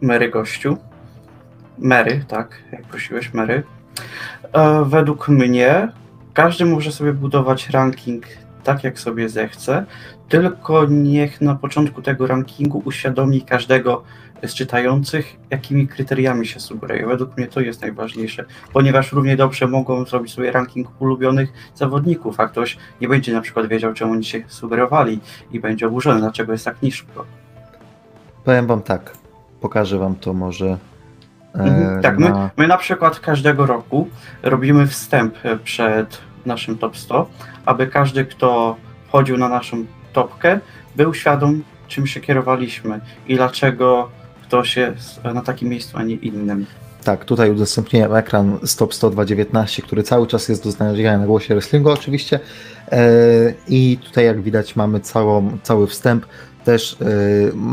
Mary gościu, Mary, tak, jak prosiłeś, Mary, według mnie każdy może sobie budować ranking tak, jak sobie zechce, tylko niech na początku tego rankingu uświadomi każdego z czytających, jakimi kryteriami się sugeruje. Według mnie to jest najważniejsze, ponieważ równie dobrze mogą zrobić sobie ranking ulubionych zawodników, a ktoś nie będzie na przykład wiedział, czemu oni się sugerowali i będzie oburzony, dlaczego jest tak nisko. Powiem wam tak, pokażę wam to może. e, Mhm, Tak, my, na- my na przykład każdego roku robimy wstęp przed naszym top 100, aby każdy, kto wchodził na naszą topkę, był świadom, czym się kierowaliśmy i dlaczego ktoś jest na takim miejscu, a nie innym. Tak, tutaj udostępniłem ekran Stop 10219, który cały czas jest do znalezienia na głosie wrestlingu oczywiście. E, I tutaj jak widać mamy całą, cały wstęp. Też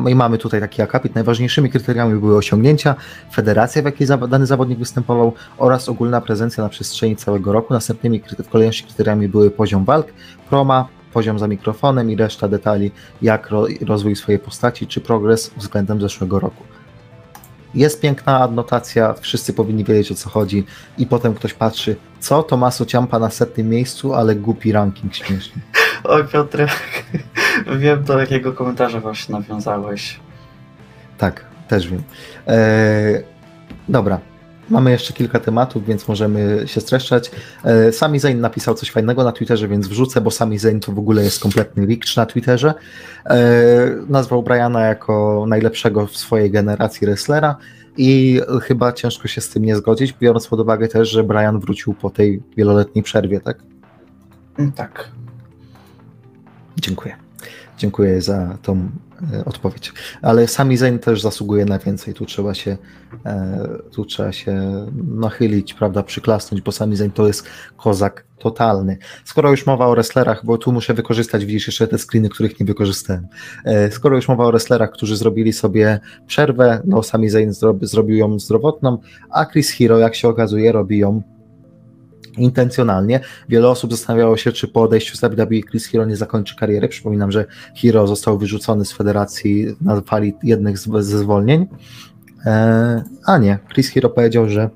e, i mamy tutaj taki akapit. Najważniejszymi kryteriami były osiągnięcia, federacja, w jakiej dany zawodnik występował oraz ogólna prezencja na przestrzeni całego roku. Następnymi w kolejności kryteriami były poziom walk, proma, poziom za mikrofonem i reszta detali, jak ro, rozwój swojej postaci czy progres względem zeszłego roku. Jest piękna adnotacja, wszyscy powinni wiedzieć o co chodzi i potem ktoś patrzy, co Tomaso Ciampa na setnym miejscu, ale głupi ranking śmieszny. Oj Piotrek, wiem do jakiego komentarza właśnie nawiązałeś. Tak, też wiem. Eee, dobra, mamy jeszcze kilka tematów, więc możemy się streszczać. Eee, Sami Zayn napisał coś fajnego na Twitterze, więc wrzucę, bo Sami Zayn to w ogóle jest kompletny wikcz na Twitterze. Eee, nazwał Briana jako najlepszego w swojej generacji wrestlera i chyba ciężko się z tym nie zgodzić, biorąc pod uwagę też, że Brian wrócił po tej wieloletniej przerwie, tak? Mm, Tak. Dziękuję. Dziękuję za tą e, odpowiedź. Ale Sami Zayn też zasługuje na więcej. Tu trzeba się, e, tu trzeba się nachylić, prawda, przyklasnąć, bo Sami Zayn to jest kozak totalny. Skoro już mowa o wrestlerach, bo tu muszę wykorzystać, widzisz, jeszcze te screeny, których nie wykorzystałem. E, skoro już mowa o wrestlerach, którzy zrobili sobie przerwę, no Sami Zayn zrobił ją zdrowotną, a Chris Hero, jak się okazuje, robi ją intencjonalnie. Wiele osób zastanawiało się, czy po odejściu z WWE Chris Hero nie zakończy kariery. Przypominam, że Hero został wyrzucony z federacji na fali jednych ze zwolnień. E, a nie, Chris Hero powiedział, że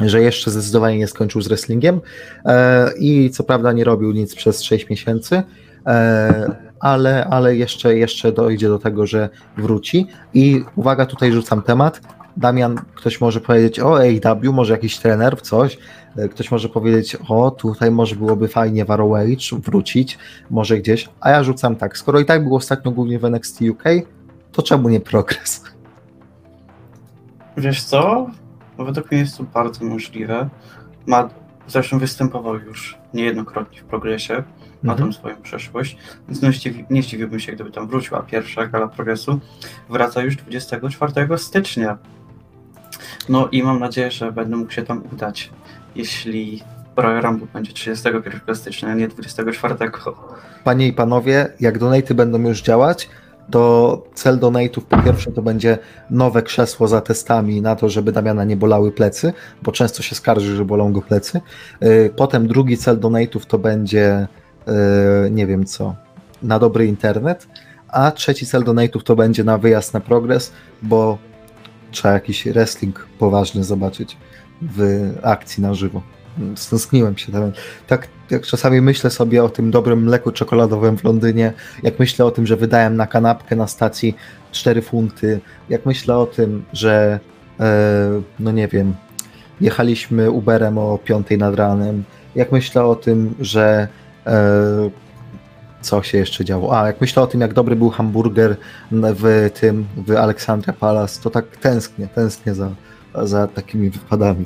że jeszcze zdecydowanie nie skończył z wrestlingiem e, i co prawda nie robił nic przez 6 miesięcy, e, ale, ale jeszcze, jeszcze dojdzie do tego, że wróci. I uwaga, tutaj rzucam temat. Damian, ktoś może powiedzieć o AEW, może jakiś trener, coś. E, ktoś może powiedzieć, o tutaj może byłoby fajnie w ROH wrócić, może gdzieś. A ja rzucam tak, skoro i tak było ostatnio głównie w NXT UK, to czemu nie progres? Wiesz co? Według mnie jest to bardzo możliwe. Ma, zresztą występował już niejednokrotnie w progresie, ma Mhm. tam swoją przeszłość, więc nie, zdziwi, nie zdziwiłbym się, gdyby tam wróciła pierwsza gala progresu. Wraca już 24 stycznia. No i mam nadzieję, że będę mógł się tam udać, jeśli Rumble będzie 31 stycznia, a nie 24. Panie i panowie, jak donaty będą już działać, to cel donate'ów po pierwsze to będzie nowe krzesło za testami na to, żeby Damiana nie bolały plecy, bo często się skarży, że bolą go plecy. Yy, Potem drugi cel donate'ów to będzie yy, nie wiem co, na dobry internet, a trzeci cel donate'ów to będzie na wyjazd na progres, bo trzeba jakiś wrestling poważny zobaczyć w akcji na żywo. Stęskniłem się tam. Tak jak czasami myślę sobie o tym dobrym mleku czekoladowym w Londynie, jak myślę o tym, że wydałem na kanapkę na stacji 4 funty, jak myślę o tym, że e, no nie wiem, jechaliśmy Uberem o 5 nad ranem, jak myślę o tym, że e, co się jeszcze działo? A, jak myślę o tym, jak dobry był hamburger w tym, w Alexandria Palace, to tak tęsknię, tęsknię za, za takimi wypadami.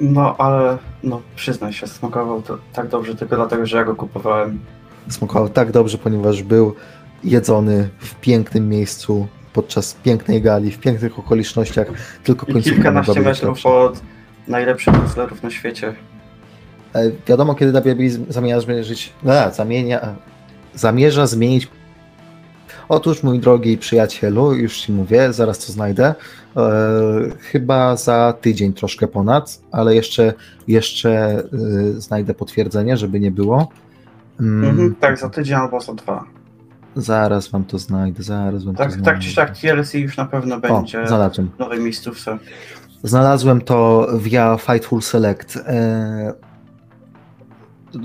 No ale, no przyznaj się, smakował to tak dobrze tylko dlatego, że ja go kupowałem. Smakował tak dobrze, ponieważ był jedzony w pięknym miejscu, podczas pięknej gali, w pięknych okolicznościach, tylko I kilkanaście metrów od najlepszych wrestlerów na świecie. E, Wiadomo, kiedy WWE z- zamierza zmierzyć, a, zamienia, zamierza zmienić. Otóż, mój drogi przyjacielu, już ci mówię, zaraz to znajdę. E, chyba za tydzień troszkę ponad, ale jeszcze, jeszcze y, znajdę potwierdzenie, żeby nie było. Mm, Mhm, tak, za tydzień albo za dwa. Zaraz wam to znajdę, zaraz wam to Tak, znajdę. tak czy siak TLC już na pewno będzie O, znalazłem. w nowej miejscówce. Znalazłem to via Fightful Select. E,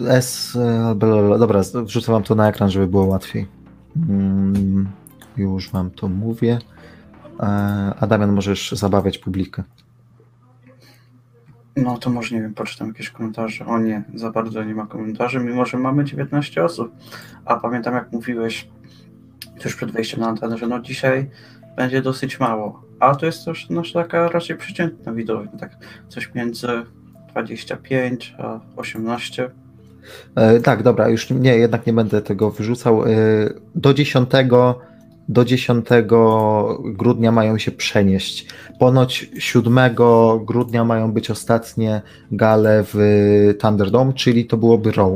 S, e, dobra, wrzucę wam to na ekran, żeby było łatwiej. Mm, już wam to mówię. E, A Damian, możesz zabawiać publikę. No to może nie wiem, poczytam jakieś komentarze. O nie, za bardzo nie ma komentarzy, mimo że mamy 19 osób. A pamiętam jak mówiłeś tuż przed wejściem na antenę, że no dzisiaj będzie dosyć mało. A to jest też nasza taka raczej przeciętna widownia, tak coś między 25 a 18. E, tak, dobra, już nie, jednak nie będę tego wyrzucał. E, do 10, do 10 grudnia mają się przenieść. Ponoć 7 grudnia mają być ostatnie gale w Thunderdome, czyli to byłoby Raw.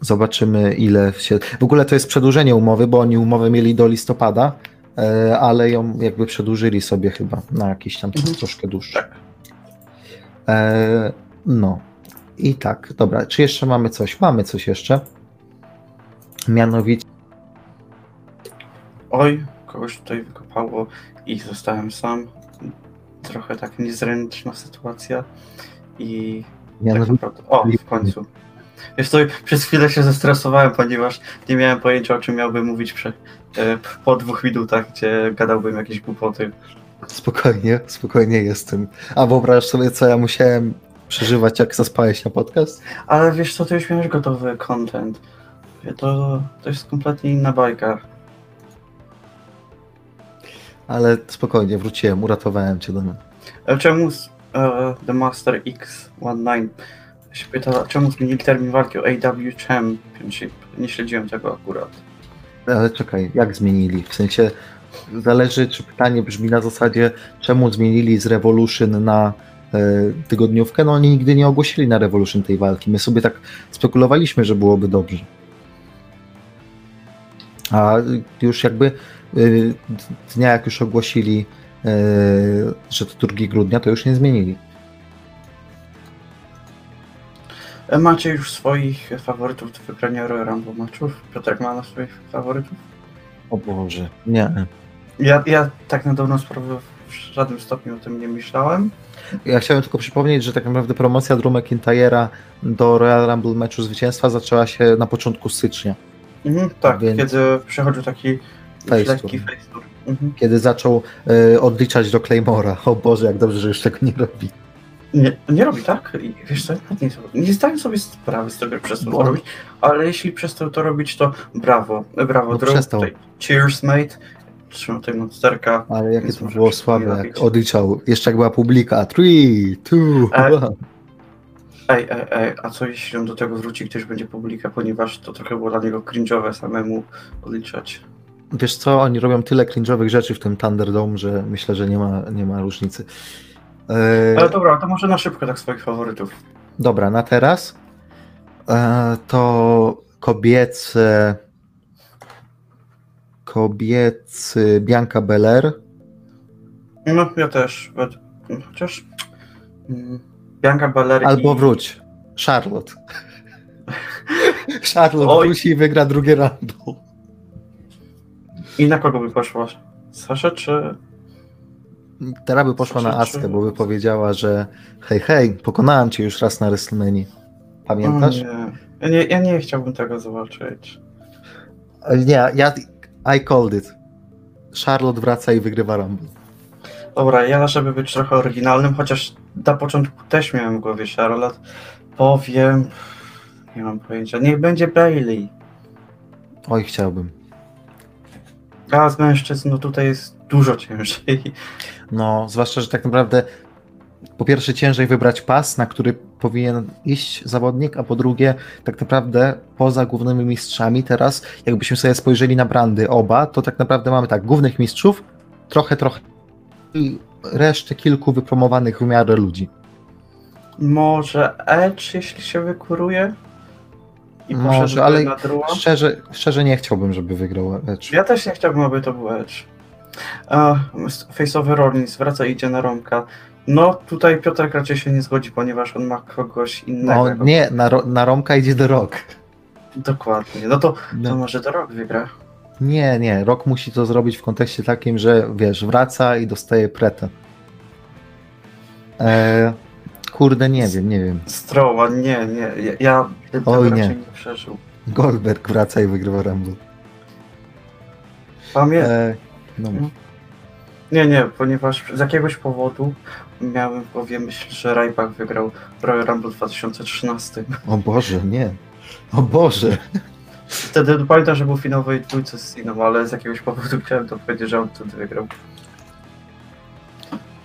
Zobaczymy ile się. W ogóle to jest przedłużenie umowy, bo oni umowę mieli do listopada, e, ale ją jakby przedłużyli sobie chyba na jakiś tam Mhm. troszkę dłuższy. Tak. E, no. I tak, dobra. Czy jeszcze mamy coś? Mamy coś jeszcze. Mianowicie. Oj, kogoś tutaj wykopało i zostałem sam. Trochę tak niezręczna sytuacja. I tak mianowicie naprawdę. O, w końcu. Wiesz co, przez chwilę się zestresowałem, ponieważ nie miałem pojęcia o czym miałbym mówić prze, e, po dwóch minutach, gdzie gadałbym jakieś głupoty. spokojnie, spokojnie jestem. A wyobraź sobie, co ja musiałem przeżywać, jak zaspałeś na podcast? Ale wiesz co, ty już miałeś gotowy content. To, to jest kompletnie inna bajka. Ale spokojnie, wróciłem, uratowałem cię do mnie. Czemu z, e, The Master X19 się pyta, czemu zmienili termin walki o AW Championship. Nie śledziłem tego akurat. Ale czekaj, jak zmienili? W sensie zależy, czy pytanie brzmi na zasadzie, czemu zmienili z Revolution na tygodniówkę? No oni nigdy nie ogłosili na Revolution tej walki. My sobie tak spekulowaliśmy, że byłoby dobrze. A już jakby y, dnia jak już ogłosili, y, że to 2 grudnia, to już nie zmienili. E, Macie już swoich faworytów do wygrania Royal Rumble meczów? Piotrek ma na swoich faworytów? O Boże, nie. Ja, ja tak na dobrą sprawę w żadnym stopniu o tym nie myślałem. Ja chciałem tylko przypomnieć, że tak naprawdę promocja Drew McIntyre'a do Royal Rumble meczu zwycięstwa zaczęła się na początku stycznia, Mhm, tak, Więc- kiedy przechodził taki Face lekki face tour. Mhm. kiedy zaczął e, odliczać do Claymora. O Boże, jak dobrze, że już tego nie robi. Nie, nie robi tak? I Wiesz co, nie, nie zdaję sobie sprawy z tego, że przestał Bo- to robić, ale jeśli przestał to robić, to brawo, brawo, No Drew. Cheers, mate. Trzymam tutaj monsterka. Ale jakie to było słabe, jak odliczał. Jeszcze jak była publika. 3, 2, E, 1. Ej, ej, ej, a co jeśli on do tego wróci, ktoś będzie publika, ponieważ to trochę było dla niego cringe'owe samemu odliczać. Wiesz co, oni robią tyle cringe'owych rzeczy w tym Thunderdome, że myślę, że nie ma, nie ma różnicy. E, Ale dobra, to może na szybko tak swoich faworytów. Dobra, na teraz e, to kobiece kobiecy Bianca Belair No, ja też. Chociaż... mm, Bianca Belair albo i... wróć, Charlotte. Charlotte Oj. wróci i wygra drugie Rumble. I na kogo by poszła? Saszę czy... Teraz by poszła na Czy- czy- Askę, bo by powiedziała, że hej, hej, pokonałem cię już raz na WrestleMania. Pamiętasz? O nie. Ja nie, ja nie chciałbym tego zobaczyć. Nie, ja I called it. Charlotte wraca i wygrywa Rumble. Dobra, ja żeby być trochę oryginalnym, chociaż na początku też miałem w głowie Charlotte, powiem... Nie mam pojęcia. Niech będzie Bailey. Oj, chciałbym. A z mężczyzn, no tutaj jest dużo ciężej. No, zwłaszcza, że tak naprawdę po pierwsze ciężej wybrać pas, na który powinien iść zawodnik, a po drugie tak naprawdę poza głównymi mistrzami teraz, jakbyśmy sobie spojrzeli na brandy oba, to tak naprawdę mamy tak, głównych mistrzów, trochę, trochę i resztę kilku wypromowanych w miarę ludzi. Może Edge, jeśli się wykuruje? I Może, ale na? Szczerze, szczerze nie chciałbym, żeby wygrał Edge. Ja też nie chciałbym, aby to był Edge. A, Faceowy Rollins wraca i idzie na Romka. No tutaj Piotrek raczej się nie zgodzi, ponieważ on ma kogoś innego. No nie, na, na Romka idzie do Rock. Dokładnie. No to, to No. może to rok wygra. Nie, nie, Rock musi to zrobić w kontekście takim, że wiesz, wraca i dostaje pretę. E, kurde, nie wiem, nie wiem. Stroła, nie, nie. Ja, ja Oj, nie. nie przeżył. Goldberg wraca i wygrywa Rumble. Pamię... E, No. Nie, nie, ponieważ z jakiegoś powodu miałem w głowie myśl, że Ryback wygrał Royal Rumble w 2013. o Boże, nie. O Boże. Wtedy pamiętam, że był finałowej dwójce z Siną, ale z jakiegoś powodu chciałem to powiedzieć, że on wtedy wygrał.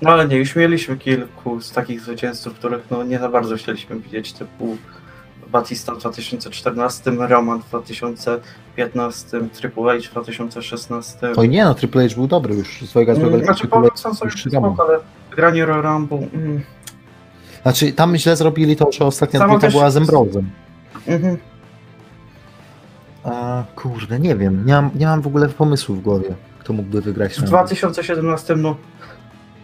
No ale nie, już mieliśmy kilku z takich zwycięzców, których no nie za bardzo chcieliśmy widzieć, typu Batista w 2014, Roman w 2015, Triple H w 2016. Oj nie, no Triple H był dobry już. Swojego złego Mm, Znaczy, Triple powiem sam sobie spoko, ale granie Royal Rumble... Mm, Znaczy, tam źle zrobili to, że ostatnia Samo dwójka też- była z mhm. A kurde, nie wiem. Nie mam, nie mam w ogóle pomysłu w głowie, kto mógłby wygrać. W Rumble. 2017 no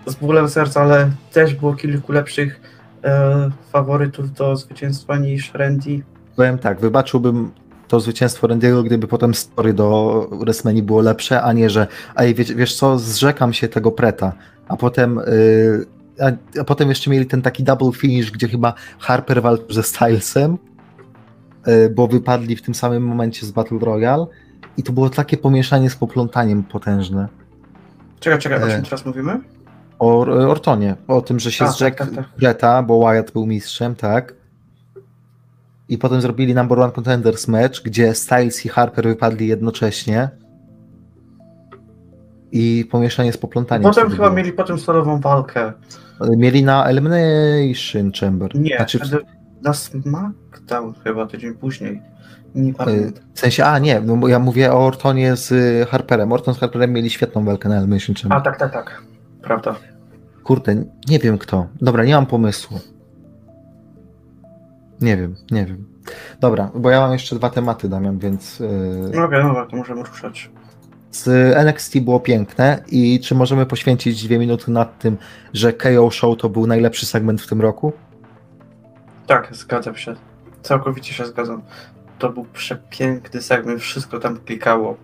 z bólem serca, ale też było kilku lepszych e, faworytów do zwycięstwa niż Randy. Powiem tak, wybaczyłbym to zwycięstwo Randy'ego, gdyby potem story do WrestleMania było lepsze, a nie, że ej, wiesz, wiesz co, zrzekam się tego preta, a potem yy, a, a potem jeszcze mieli ten taki double finish, gdzie chyba Harper walczył ze Stylesem, yy, bo wypadli w tym samym momencie z Battle Royale i to było takie pomieszanie z poplątaniem potężne. Czekaj, czekaj, o E. czym teraz mówimy? O Ortonie, o tym, że się A, tak, zrzekł tak, tak. Breta, bo Wyatt był mistrzem, tak? I potem zrobili Number One Contenders match, gdzie Styles i Harper wypadli jednocześnie. I pomieszanie z poplątaniem. Potem chyba było. mieli potem stalową walkę. Mieli na Elimination Chamber. Nie, Znaczy, na SmackDown chyba tydzień później. Nie pamiętam. W sensie, a nie, no bo ja mówię o Ortonie z y, Harperem. Orton z Harperem mieli świetną walkę na Elimination A Chamber. tak, tak, tak. Prawda. Kurde, nie wiem kto. Dobra, nie mam pomysłu. Nie wiem, nie wiem. Dobra, bo ja mam jeszcze dwa tematy, Damian, więc y, No wiem, dobra, to możemy ruszać. Z NXT było piękne i czy możemy poświęcić dwie minuty nad tym, że KO Show to był najlepszy segment w tym roku? Tak, zgadzam się. Całkowicie się zgadzam. To był przepiękny segment, wszystko tam klikało.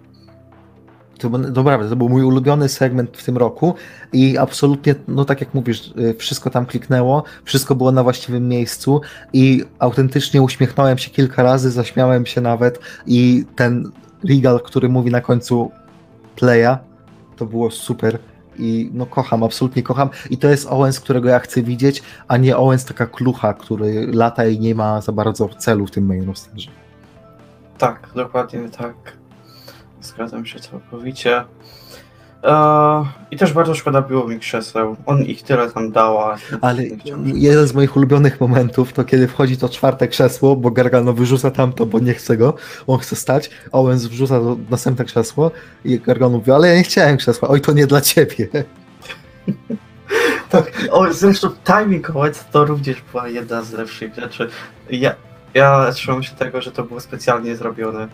To, był- dobra, to był mój ulubiony segment w tym roku i absolutnie, no tak jak mówisz, y, wszystko tam kliknęło, wszystko było na właściwym miejscu i autentycznie uśmiechnąłem się kilka razy, zaśmiałem się nawet i ten Regal, który mówi na końcu playa, to było super i no kocham, absolutnie kocham i to jest Owens, którego ja chcę widzieć, a nie Owens taka klucha, który lata i nie ma za bardzo celu w tym main rosterze. Tak, dokładnie tak. Zgadzam się całkowicie. Eee, I też bardzo szkoda było mi krzeseł. On ich tyle tam dała. Ale jeden z moich ulubionych momentów to kiedy wchodzi to czwarte krzesło, bo Gargano wyrzuca tamto, bo nie chce go, on chce stać, Owens wrzuca to następne krzesło i Gargano mówi, ale ja nie chciałem krzesła, oj to nie dla ciebie. Tak, o, zresztą timing Owens to również była jedna z lepszych rzeczy. Ja, ja trzymam się tego, że to było specjalnie zrobione.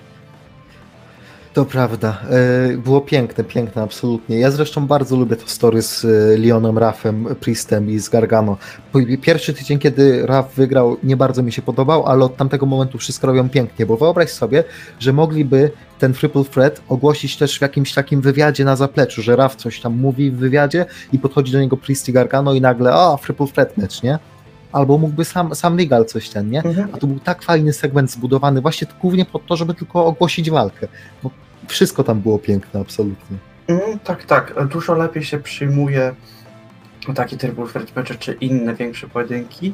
To prawda, e, było piękne, piękne, absolutnie. Ja zresztą bardzo lubię to story z e, Leonem Raffem, Priestem i z Gargano. Pierwszy tydzień, kiedy Raff wygrał, nie bardzo mi się podobał, ale od tamtego momentu wszystko robią pięknie, bo wyobraź sobie, że mogliby ten Triple Threat ogłosić też w jakimś takim wywiadzie na zapleczu, że Raff coś tam mówi w wywiadzie i podchodzi do niego Priest i Gargano i nagle, o, Triple Threat match, nie? Albo mógłby sam, sam Legal coś ten, nie? A to był tak fajny segment zbudowany, właśnie głównie po to, żeby tylko ogłosić walkę. Bo wszystko tam było piękne, absolutnie. Mm, tak, tak. Dużo lepiej się przyjmuje takie Triple Threat mecze czy inne większe pojedynki,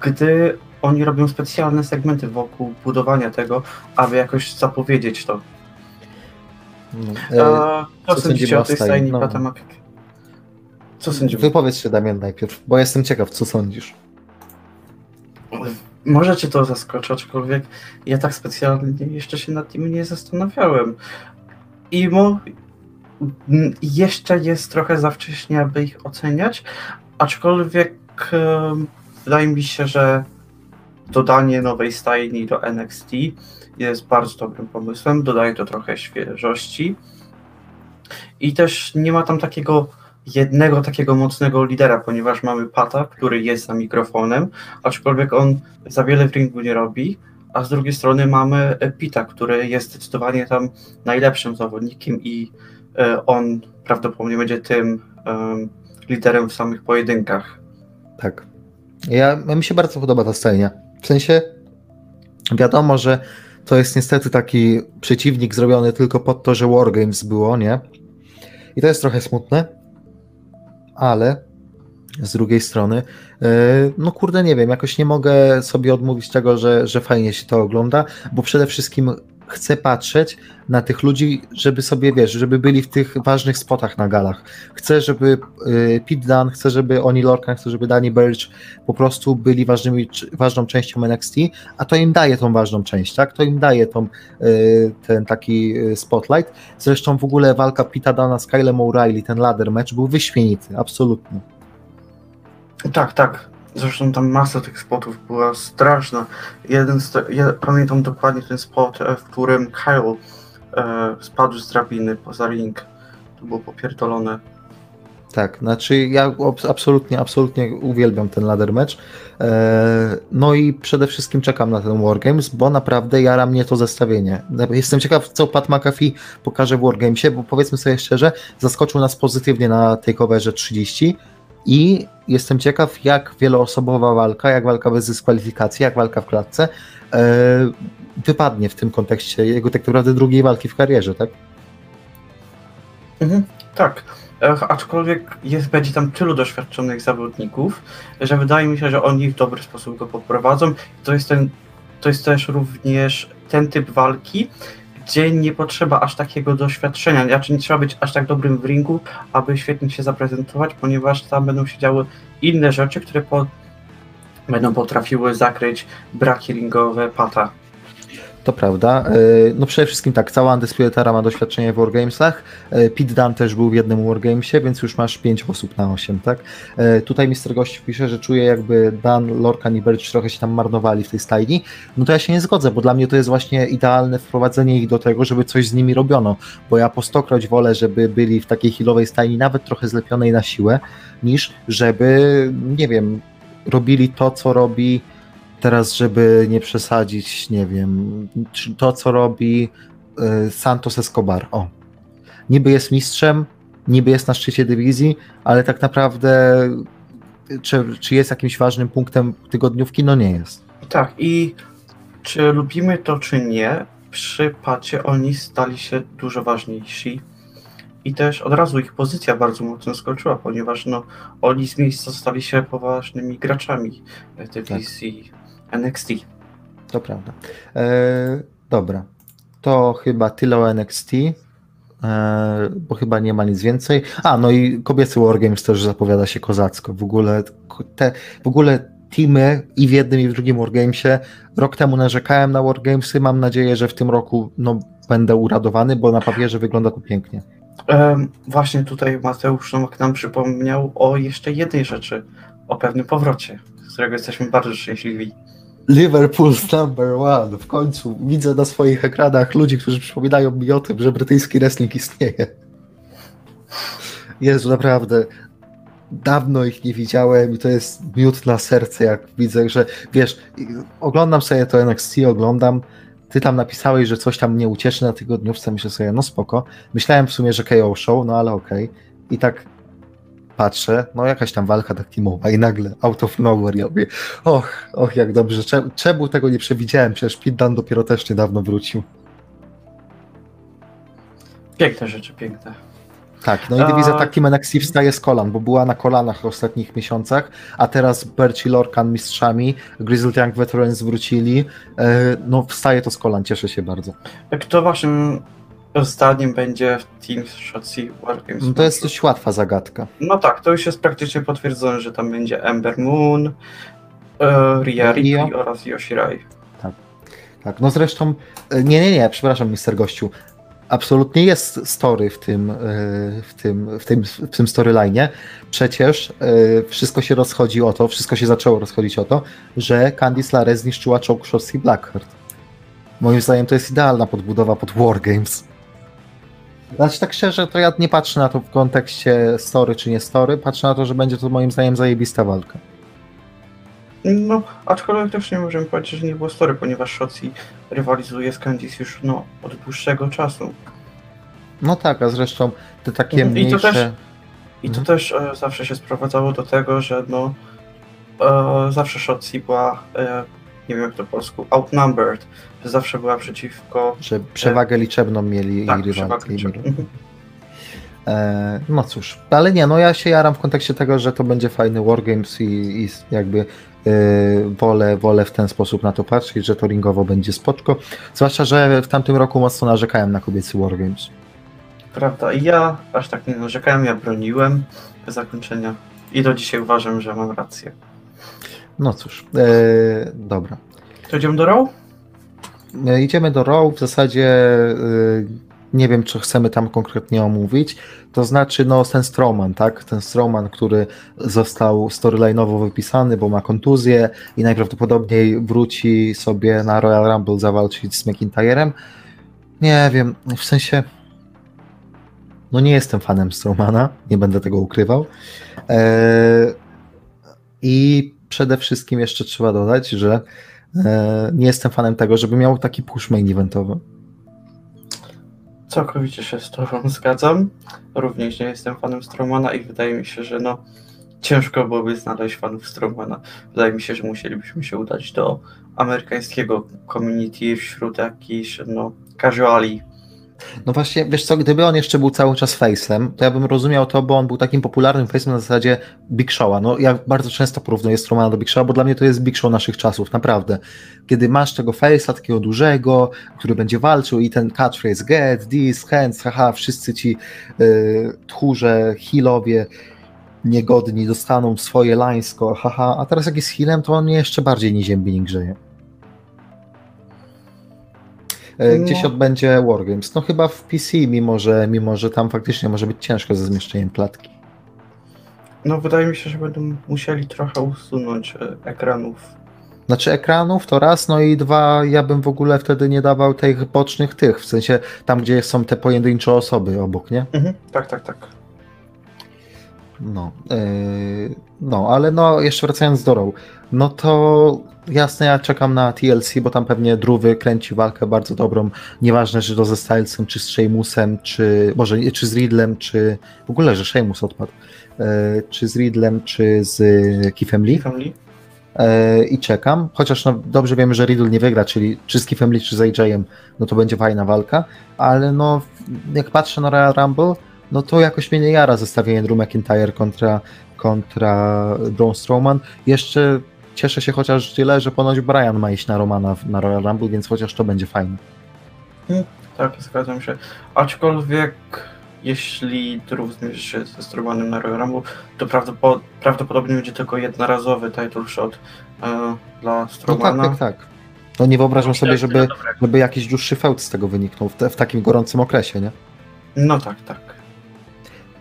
gdy oni robią specjalne segmenty wokół budowania tego, aby jakoś zapowiedzieć to. No. E, E, co co sądzicie o tej stajni? No. Co sądzimy? wypowiedz się, Damian, najpierw, bo jestem ciekaw, co sądzisz. Może cię to zaskoczy, aczkolwiek ja tak specjalnie jeszcze się nad tym nie zastanawiałem. I mo... m, jeszcze jest trochę za wcześnie, aby ich oceniać, aczkolwiek wydaje mi się, że dodanie nowej stajni do NXT jest bardzo dobrym pomysłem. Dodaje to trochę świeżości. I też nie ma tam takiego jednego takiego mocnego lidera, ponieważ mamy Pata, który jest za mikrofonem, aczkolwiek on za wiele w ringu nie robi, a z drugiej strony mamy e, Pita, który jest zdecydowanie tam najlepszym zawodnikiem i e, on prawdopodobnie będzie tym em, liderem w samych pojedynkach. Tak. Ja, mi się bardzo podoba ta stajnia. W sensie, wiadomo, że to jest niestety taki przeciwnik zrobiony tylko pod to, że Wargames było, nie? I to jest trochę smutne, ale z drugiej strony, yy, no kurde, nie wiem, jakoś nie mogę sobie odmówić tego, że, że fajnie się to ogląda, bo przede wszystkim chcę patrzeć na tych ludzi, żeby sobie, wiesz, żeby byli w tych ważnych spotach na galach. Chcę, żeby yy, Pete Dunne, chcę, żeby Oni Lorcan, chcę, żeby Danny Burch po prostu byli ważnymi, ważną częścią NXT, a to im daje tą ważną część, tak? To im daje tą, yy, ten taki yy, spotlight. Zresztą w ogóle walka Pita Dana z Kylem O'Reilly, ten ladder match był wyśmienity, absolutnie. Tak, tak. Zresztą tam masa tych spotów była straszna. Jeden z ja pamiętam dokładnie ten spot, e, w którym Kyle e, spadł z drabiny poza ring. To było popierdolone. Tak, znaczy ja absolutnie, absolutnie uwielbiam ten ladder match. E, No i przede wszystkim czekam na ten Wargames, bo naprawdę jara mnie to zestawienie. Jestem ciekaw, co Pat McAfee pokaże w Wargamesie, bo powiedzmy sobie szczerze, zaskoczył nas pozytywnie na takeoverze 30 i jestem ciekaw, jak wieloosobowa walka, jak walka bez dyskwalifikacji, jak walka w klatce e, wypadnie w tym kontekście jego tak naprawdę drugiej walki w karierze, tak? Mhm, tak. Aczkolwiek jest, będzie tam tylu doświadczonych zawodników, że wydaje mi się, że oni w dobry sposób go poprowadzą. To jest, ten, to jest też również ten typ walki, gdzie nie potrzeba aż takiego doświadczenia, znaczy nie trzeba być aż tak dobrym w ringu, aby świetnie się zaprezentować, ponieważ tam będą się działy inne rzeczy, które po, będą potrafiły zakryć braki ringowe Pata. To prawda. E, no przede wszystkim tak, cała Undisputed Era ma doświadczenie w Wargamesach. E, Pete Dunne też był w jednym Wargamesie, więc już masz 5 osób na 8, tak? E, tutaj Mr. Gość pisze, że czuje jakby Dan, Lorcan i Birch trochę się tam marnowali w tej stajni. No to ja się nie zgodzę, bo dla mnie to jest właśnie idealne wprowadzenie ich do tego, żeby coś z nimi robiono, bo ja po stokroć wolę, żeby byli w takiej healowej stajni, nawet trochę zlepionej na siłę, niż żeby, nie wiem, robili to, co robi teraz, żeby nie przesadzić, nie wiem, to co robi y, Santos Escobar. O. Niby jest mistrzem, niby jest na szczycie dywizji, ale tak naprawdę czy, czy jest jakimś ważnym punktem tygodniówki? No nie jest. Tak, i czy lubimy to, czy nie, przy pacie oni stali się dużo ważniejsi. I też od razu ich pozycja bardzo mocno skoczyła, ponieważ no, oni z miejsca stali się poważnymi graczami dywizji NXT. To prawda. E, dobra. To chyba tyle o NXT. E, bo chyba nie ma nic więcej. A, no i kobiecy Wargames też zapowiada się kozacko. W ogóle te, w ogóle teamy i w jednym i w drugim Wargamesie. Rok temu narzekałem na Wargamesy. Mam nadzieję, że w tym roku no, będę uradowany, bo na papierze wygląda to pięknie. Um, właśnie tutaj Mateusz Nomak nam przypomniał o jeszcze jednej rzeczy, o pewnym powrocie, z którego jesteśmy bardzo szczęśliwi. Liverpool's number one. W końcu widzę na swoich ekranach ludzi, którzy przypominają mi o tym, że brytyjski wrestling istnieje. Jezu, naprawdę. Dawno ich nie widziałem i to jest miód na serce, jak widzę, że wiesz, oglądam sobie to NXT, oglądam, ty tam napisałeś, że coś tam mnie ucieszy na tygodniówce, myślę sobie, no spoko. Myślałem w sumie, że KO show, no ale okej. Okay. I tak patrzę, no jakaś tam walka tak teamowa i nagle out of nowhere ja mówię, och, och jak dobrze, czemu, czemu tego nie przewidziałem, przecież Pit dopiero też niedawno wrócił. Piękne rzeczy, piękne. Tak, no i dywizja tak Team NXT wstaje z kolan, bo była na kolanach w ostatnich miesiącach, a teraz Berci Lorcan mistrzami, Grizzled Young Veterans wrócili, e, no wstaje to z kolan, cieszę się bardzo. Kto waszym zdaniem będzie w Team Shotzi Wargames? No to jest dość łatwa zagadka. No tak, to już jest praktycznie potwierdzone, że tam będzie Ember Moon, e, Ria Ripley oraz Yoshirai. Tak, tak, no zresztą, e, nie, nie, nie, przepraszam, mister gościu, absolutnie jest story w tym, e, w tym, w tym, w tym storyline. Przecież e, wszystko się rozchodzi o to, wszystko się zaczęło rozchodzić o to, że Candice LeRae zniszczyła czołg Shotzi Blackheart. Moim zdaniem to jest idealna podbudowa pod Wargames. Znaczy tak szczerze, to ja nie patrzę na to w kontekście story czy nie story, patrzę na to, że będzie to moim zdaniem zajebista walka. No, aczkolwiek też nie możemy powiedzieć, że nie było story, ponieważ Shotzi rywalizuje z Candice już no, od dłuższego czasu. No tak, a zresztą te takie I mniejsze... To też, I to mhm. też e, zawsze się sprowadzało do tego, że no e, zawsze Shotzi była, e, nie wiem jak to po polsku, outnumbered, zawsze była przeciwko... Że przewagę liczebną mieli tak, i rywalki. E, no cóż, ale nie, no ja się jaram w kontekście tego, że to będzie fajny Wargames i, i jakby e, wolę, wolę w ten sposób na to patrzeć, że to ringowo będzie spoczko. Zwłaszcza, że w tamtym roku mocno narzekałem na kobiecy Wargames. Prawda, i ja aż tak nie narzekałem, ja broniłem zakończenia i do dzisiaj uważam, że mam rację. No cóż, e, dobra. To idziemy do Raw? E, idziemy do Raw, w zasadzie e, nie wiem, czy chcemy tam konkretnie omówić. To znaczy, no, ten Strowman, tak? Ten Strowman, który został storyline'owo wypisany, bo ma kontuzję i najprawdopodobniej wróci sobie na Royal Rumble zawalczyć z McIntyrem. Nie wiem, w sensie. No, nie jestem fanem Strowmana, nie będę tego ukrywał. Eee, I przede wszystkim jeszcze trzeba dodać, że nie jestem fanem tego, żeby miał taki push main eventowy. Całkowicie się z Tobą zgadzam. Również nie jestem fanem Stromana i wydaje mi się, że no ciężko byłoby znaleźć fanów Stromana. Wydaje mi się, że musielibyśmy się udać do amerykańskiego community wśród jakichś no casuali no właśnie, wiesz co, gdyby on jeszcze był cały czas face'em, to ja bym rozumiał to, bo on był takim popularnym face'em na zasadzie Big Show'a. No ja bardzo często porównuję Stromana do Big Show'a, bo dla mnie to jest Big Show naszych czasów, naprawdę. Kiedy masz tego face'a, takiego dużego, który będzie walczył i ten catchphrase get, this, hands, haha, wszyscy ci yy, tchórze, healowie niegodni dostaną swoje lańsko, haha, a teraz jak jest healem, to on mnie jeszcze bardziej nie ziębi, nie grzeje. E, Gdzie No. się odbędzie Wargames? No chyba w PC, mimo że, mimo że tam faktycznie może być ciężko ze zmieszczeniem klatki. No wydaje mi się, że będą musieli trochę usunąć e, ekranów. Znaczy ekranów to raz, no i dwa, ja bym w ogóle wtedy nie dawał tych bocznych tych, w sensie tam, gdzie są te pojedyncze osoby obok, nie? Mhm. Tak, tak, tak. No, yy, no, ale no, jeszcze wracając do Row, no to jasne, ja czekam na TLC, bo tam pewnie Druwy kręci walkę bardzo dobrą, nieważne, czy to ze Stylesem, czy z Sheamusem, czy, może, czy z Riddlem, czy w ogóle, że Sheamus odpadł, yy, czy z Riddlem, czy z Keithem Lee. Family? E, i czekam, chociaż no, dobrze wiemy, że Riddle nie wygra, czyli czy z Keithem Lee, czy z AJ-em, no to będzie fajna walka, ale no jak patrzę na Royal Rumble, no to jakoś mnie nie jara zestawienie Drew McIntyre kontra, kontra Braun Strowman. Jeszcze cieszę się chociaż tyle, że ponoć Brian ma iść na Romana na Royal Rumble, więc chociaż to będzie fajne. Tak, zgadzam się. Aczkolwiek jeśli Drew zmierzy się ze Strowmanem na Royal Rumble, to prawdopo- prawdopodobnie będzie tylko jednorazowy title shot e, dla No tak, Strowmana. tak, tak. No nie wyobrażam sobie, Myślę, żeby, żeby jakiś dłuższy feud z tego wyniknął w, te, w takim gorącym okresie, nie? No tak, tak.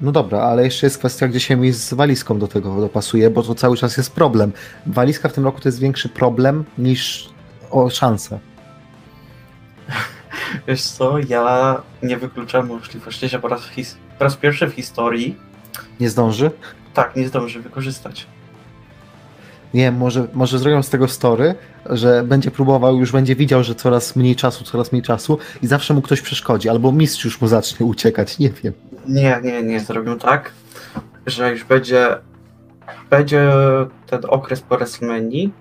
No dobra, ale jeszcze jest kwestia, gdzie się mi z walizką do tego dopasuje, bo to cały czas jest problem. Walizka w tym roku to jest większy problem niż o szanse. Wiesz co, ja nie wykluczam możliwości, że po raz, po raz pierwszy w historii Nie zdąży? tak, nie zdąży wykorzystać. Nie może, może zrobią z tego story, że będzie próbował, już będzie widział, że coraz mniej czasu, coraz mniej czasu i zawsze mu ktoś przeszkodzi, albo mistrz już mu zacznie uciekać, nie wiem. Nie, nie, nie, zrobią tak, że już będzie, będzie ten okres po WrestleManii,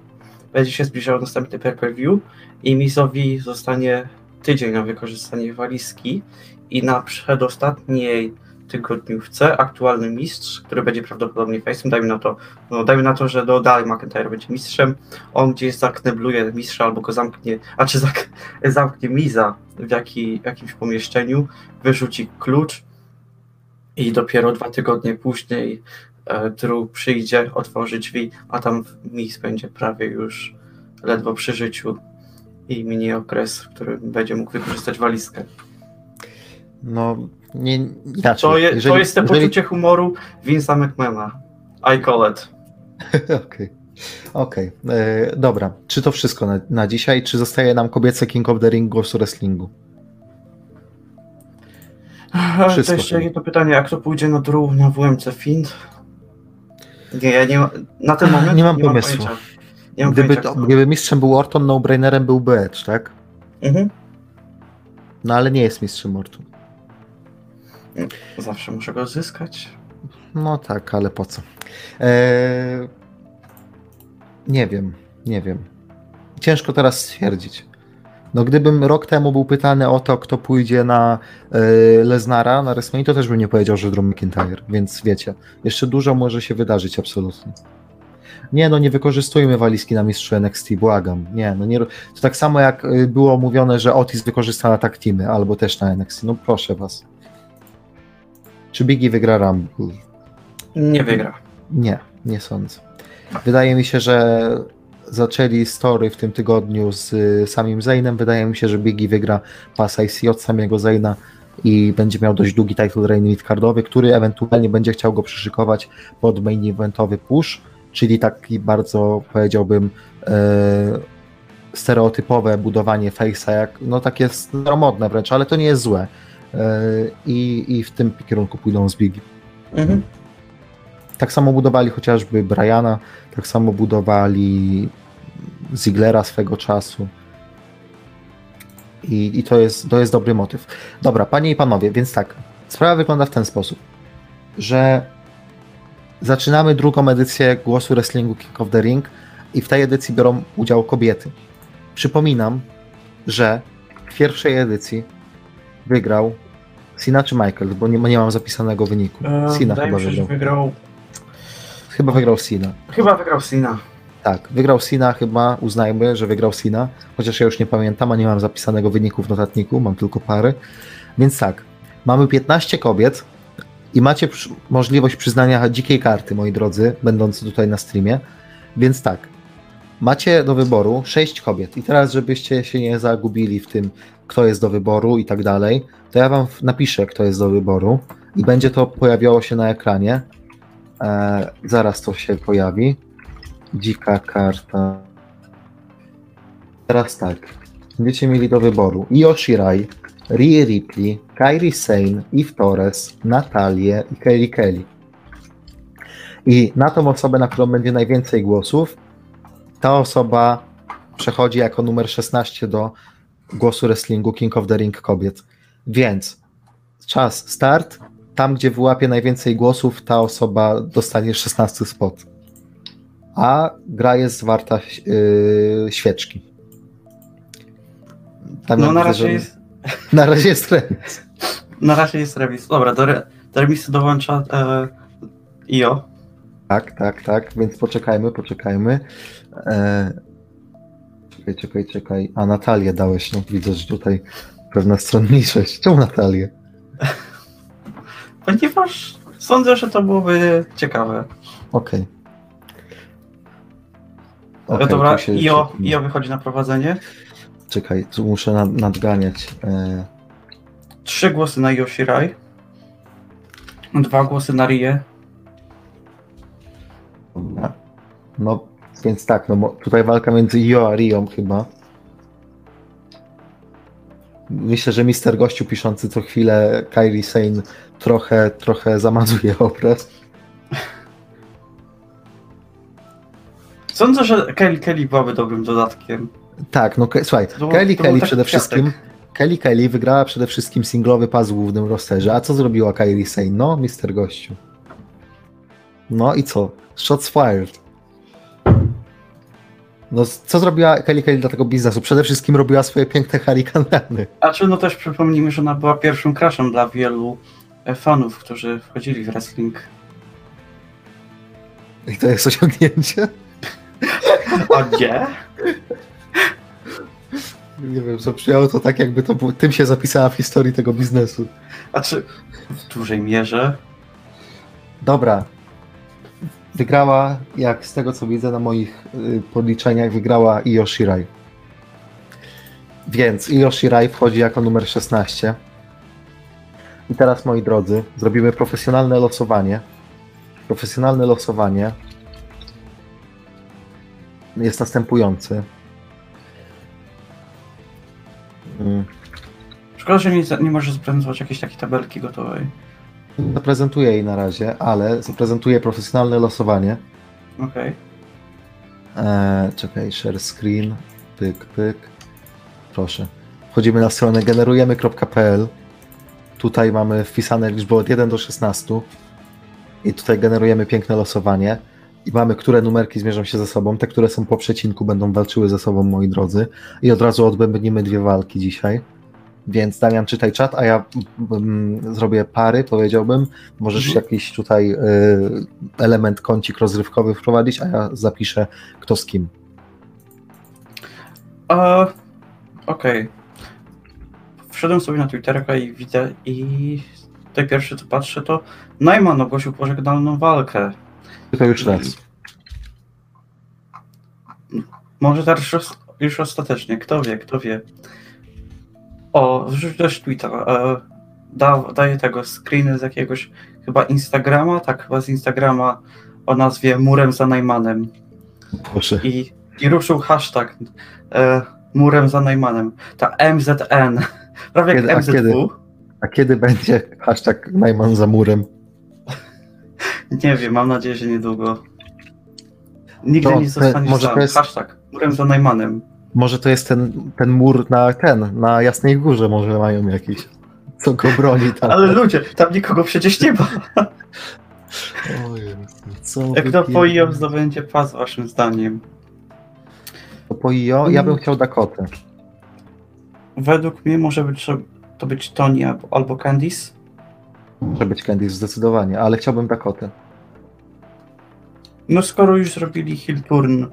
będzie się zbliżał następny pay-per-view i Mizowi zostanie tydzień na wykorzystanie walizki i na przedostatniej tygodniówce aktualny mistrz, który będzie prawdopodobnie face'em, dajmy na to, no dajmy na to, że do dalej McIntyre będzie mistrzem, on gdzieś zaknebluje mistrza albo go zamknie, a czy zamknie Miza w jaki, jakimś pomieszczeniu, wyrzuci klucz, i dopiero dwa tygodnie później e, Drew przyjdzie, otworzy drzwi, a tam Miz będzie prawie już ledwo przy życiu i minie okres, w którym będzie mógł wykorzystać walizkę. No, nie, inaczej. To, je, Jeżeli- to jest to jeżeli- poczucie humoru Vince'a McMahona. I call it. Okej. Okej, e, dobra. Czy to wszystko na, na dzisiaj, czy zostaje nam kobiece King of the Ring głosu wrestlingu? To Wszystko jeszcze chyba. jedno pytanie, jak to pójdzie na Drew na WMC Find? Nie, ja nie na ten moment Nie mam nie pomysłu. Mam. Nie mam Gdyby, to, gdyby mistrzem był Orton, no-brainerem byłby Edge, tak? Mhm. No ale nie jest mistrzem Orton. Zawsze muszę go zyskać. No tak, ale po co? Eee, nie wiem, nie wiem. Ciężko teraz stwierdzić. No gdybym rok temu był pytany o to, kto pójdzie na e, Leznara na WrestleMania, to też bym nie powiedział, że Drew McIntyre, więc wiecie, jeszcze dużo może się wydarzyć absolutnie. Nie, no nie wykorzystujmy walizki na mistrzu NXT, błagam. Nie, no nie. To tak samo jak y, było mówione, że Otis wykorzysta na tak teamy, albo też na NXT. No proszę was. Czy Biggie wygra Rumble? Nie wygra. Nie, nie sądzę. Wydaje mi się, że zaczęli story w tym tygodniu z y, samym Zaynem. Wydaje mi się, że Biggie wygra pas IC od samego Zayna i będzie miał dość długi title reign midcardowy, który ewentualnie będzie chciał go przyszykować pod main eventowy push, czyli taki bardzo powiedziałbym e, stereotypowe budowanie face'a, jak no takie staromodne wręcz, ale to nie jest złe. E, i, I w tym kierunku pójdą z Biggie. Mhm. Tak samo budowali chociażby Briana, tak samo budowali Ziglera swego czasu. I, i to, jest, to jest dobry motyw. Dobra, panie i panowie, więc tak, sprawa wygląda w ten sposób, że zaczynamy drugą edycję głosu wrestlingu King of the Ring i w tej edycji biorą udział kobiety. Przypominam, że w pierwszej edycji wygrał Sina czy Michael, bo nie, nie mam zapisanego wyniku. E, Sina wydaje chyba mi się, wygrał. Chyba wygrał Sina. Chyba wygrał Sina. Tak, wygrał Sina chyba, uznajmy, że wygrał Sina, chociaż ja już nie pamiętam, a nie mam zapisanego wyniku w notatniku, mam tylko pary. Więc tak, mamy 15 kobiet I macie możliwość przyznania dzikiej karty, moi drodzy, będący tutaj na streamie. Więc tak, macie do wyboru sześć kobiet. I teraz, żebyście się nie zagubili w tym, kto jest do wyboru i tak dalej, to ja wam napiszę, kto jest do wyboru. I będzie to pojawiało się na ekranie. E, zaraz to się pojawi. Dzika karta. Teraz tak. Będziecie mieli do wyboru Io Shirai, Rhea Ripley, Kairi Sane, Eve Torres, Natalię i Kelly Kelly. I na tą osobę, na którą będzie najwięcej głosów, ta osoba przechodzi jako numer 16 do głosu wrestlingu King of the Ring kobiet. Więc czas, start. Tam, gdzie wyłapie najwięcej głosów, ta osoba dostanie 16 spot. A gra jest warta yy, świeczki. Tam No na razie że- jest, na razie jest remis. na razie jest remis. Dobra, do, re, do remisu dołącza e, IO. Tak, tak, tak, więc poczekajmy, poczekajmy. E... Czekaj, czekaj, czekaj. A Natalię dałeś, no widzę, że tutaj pewna stronniczość. Czemu Natalię? Ponieważ sądzę, że to byłoby ciekawe. Okej. Okay, Okej, Dobra, tu się- IO, IO wychodzi na prowadzenie. Czekaj, tu muszę nad, nadganiać. E... Trzy głosy na IO Shirai. Dwa głosy na Rie. Dobra. No, więc tak, no tutaj walka między Io a Rią chyba. Myślę, że Mister Gościu piszący co chwilę Kairi Sane trochę, trochę zamazuje obraz. Sądzę, że Kelly Kelly byłaby dobrym dodatkiem. Tak, no słuchaj, To Kelly to Kelly taki przede kwiatek. wszystkim Kelly Kelly wygrała przede wszystkim singlowy pas w głównym rosterze. A co zrobiła Kairi Sane? No, Mister Gościu. No i co? Shots fired. No, co zrobiła Kelly Kelly dla tego biznesu? Przede wszystkim robiła swoje piękne hurricanrany. A czy no też przypomnijmy, że ona była pierwszym crashem dla wielu fanów, którzy wchodzili w wrestling. I to jest osiągnięcie? A nie? Nie wiem, zabrzmiało to tak, jakby to tym się zapisała w historii tego biznesu. A czy w dużej mierze? Dobra. Wygrała, jak z tego co widzę na moich y, podliczeniach, wygrała Io Shirai. Więc Io Shirai wchodzi jako numer 16. I teraz, moi drodzy, zrobimy profesjonalne losowanie. Profesjonalne losowanie jest następujący. Mm. Szkoda, że nie, nie możesz zaprezentować jakiejś takiej tabelki gotowej. Zaprezentuję jej na razie, ale zaprezentuję profesjonalne losowanie. Okej. Eee, czekaj, share screen, pyk, pyk. Proszę. Wchodzimy na stronę generujemy.pl. Tutaj mamy wpisane liczby od 1 do 16. I tutaj generujemy piękne losowanie. I mamy, które numerki zmierzą się ze sobą. Te, które są po przecinku, będą walczyły ze sobą, moi drodzy. I od razu odbębnimy dwie walki dzisiaj. Więc Damian, czytaj czat, a ja mm, zrobię pary, powiedziałbym. Możesz Mhm. jakiś tutaj y, element kącik rozrywkowy wprowadzić, a ja zapiszę kto z kim. A, Okej. Wszedłem sobie na Twitterka i widzę i tutaj pierwsze co patrzę to Najman ogłosił pożegnalną walkę. To już raz. Może teraz już, ostatecznie, kto wie, kto wie. O, wrzuć też tweeta. E, da, daję tego screeny z jakiegoś chyba Instagrama, tak chyba z Instagrama o nazwie Murem za Najmanem. Proszę. I, i ruszył hashtag e, Murem za Najmanem. Ta MZN. Prawie Kiedy- a jak kiedy? MZW. A kiedy będzie hashtag Najman za murem? Nie wiem, mam nadzieję, że niedługo. Nigdy To- nie zostaniesz może to jest- Hashtag Murem za Najmanem. Może to jest ten, ten mur na ten, na Jasnej Górze może mają jakiś, co go broni tam. Ale ludzie, tam nikogo przecież nie ma. O Jezu, co Jak wy to pier- poiją zdobędzie pas waszym zdaniem? To po IO? Ja bym chciał Dakotę. Według mnie może być to być Tony albo, albo Candice. Może być Candice zdecydowanie, ale chciałbym Dakotę. No skoro już zrobili heel turn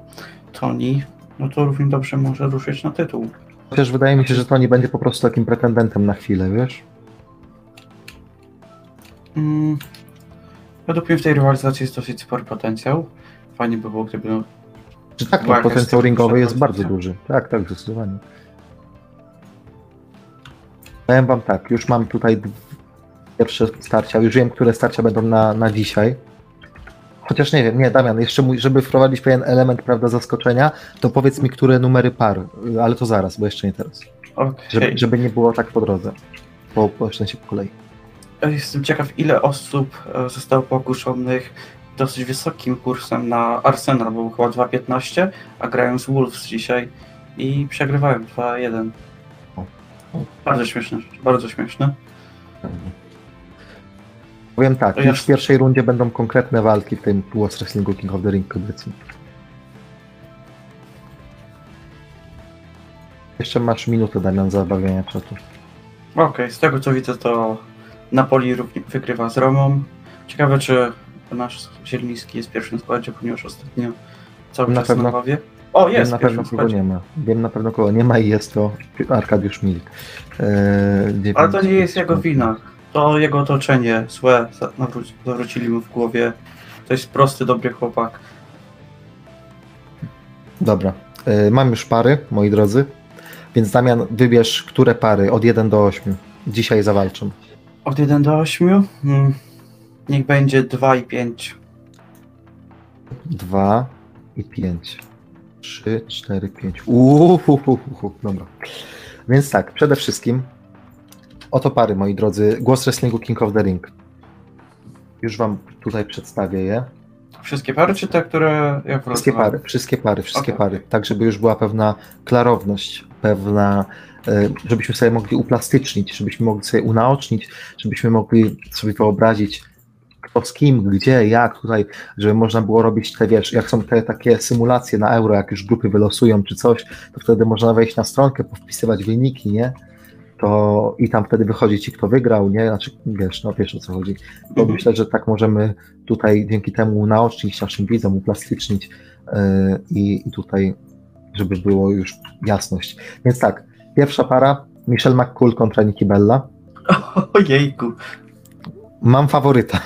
Tony, no to równie dobrze może ruszyć na tytuł. Chociaż wydaje mi się, że to nie będzie po prostu takim pretendentem na chwilę, wiesz? Mm, według mnie w tej rywalizacji jest dosyć spory potencjał. Fajnie by było, gdyby no, Czy tak, Była no, potencjał ringowy jest bardzo duży. Tak, tak, zdecydowanie. Powiem wam tak, już mam tutaj pierwsze starcia, już wiem, które starcia będą na, na dzisiaj. Chociaż nie wiem, nie, Damian, jeszcze mój, żeby wprowadzić pewien element, prawda, zaskoczenia, to powiedz mi, które numery par, y, ale to zaraz, bo jeszcze nie teraz. Okej. Żeby, żeby nie było tak po drodze. Po, po, sensie po kolei. Jestem ciekaw, ile osób e, zostało pokuszonych dosyć wysokim kursem na Arsenal, bo był chyba 2.15, a grają z Wolves dzisiaj i przegrywają 2-1. Bardzo śmieszne, bardzo śmieszne. Powiem tak, już w pierwszej rundzie będą konkretne walki w tym World Wrestlingu King of the Ring kobiecym. Jeszcze masz minutę, Damian, zabawiania czatu. Okej, z tego co widzę, to Napoli wygrywa z Romą. Ciekawe, czy nasz Zieliński jest w pierwszym składzie, ponieważ ostatnio cały Na czas pewno. na bawie. O, Wiem jest na w pierwszym pewno kogo nie ma. Wiem na pewno kogo nie ma i jest to Arkadiusz Milik. Eee, Ale to nie jest jego wina. To jego otoczenie złe zawrócili mu w głowie. To jest prosty, dobry chłopak. Dobra. Eee, mam już pary, moi drodzy. Więc Damian, wybierz, które pary od 1 do 8 dzisiaj zawalczą. Od 1 do 8. Hmm. Niech będzie 2 i 5. 2 i 5. 3, 4, 5. Uuu, dobra. Więc tak, przede wszystkim oto pary, moi drodzy. Głos Wrestlingu King of the Ring. Już wam tutaj przedstawię je. Wszystkie pary, czy te, które ja Wszystkie pary, wszystkie pary, wszystkie Okej. pary. Tak, żeby już była pewna klarowność, pewna, e, żebyśmy sobie mogli uplastycznić, żebyśmy mogli sobie unaocznić, żebyśmy mogli sobie wyobrazić, kto z kim, gdzie, jak tutaj, żeby można było robić te, wiesz, jak są te takie symulacje na euro, jak już grupy wylosują czy coś, to wtedy można wejść na stronkę, powpisywać wyniki, nie? To i tam wtedy wychodzi ci, kto wygrał, nie? Znaczy, wiesz, no wiesz o co chodzi. Bo Mhm. myślę, że tak możemy tutaj dzięki temu unaocznić naszym widzom, uplastycznić yy, i, i tutaj, żeby było już jasność. Więc tak, pierwsza para, Michelle McCool kontra Nikki Bella. Ojejku. Mam faworyta.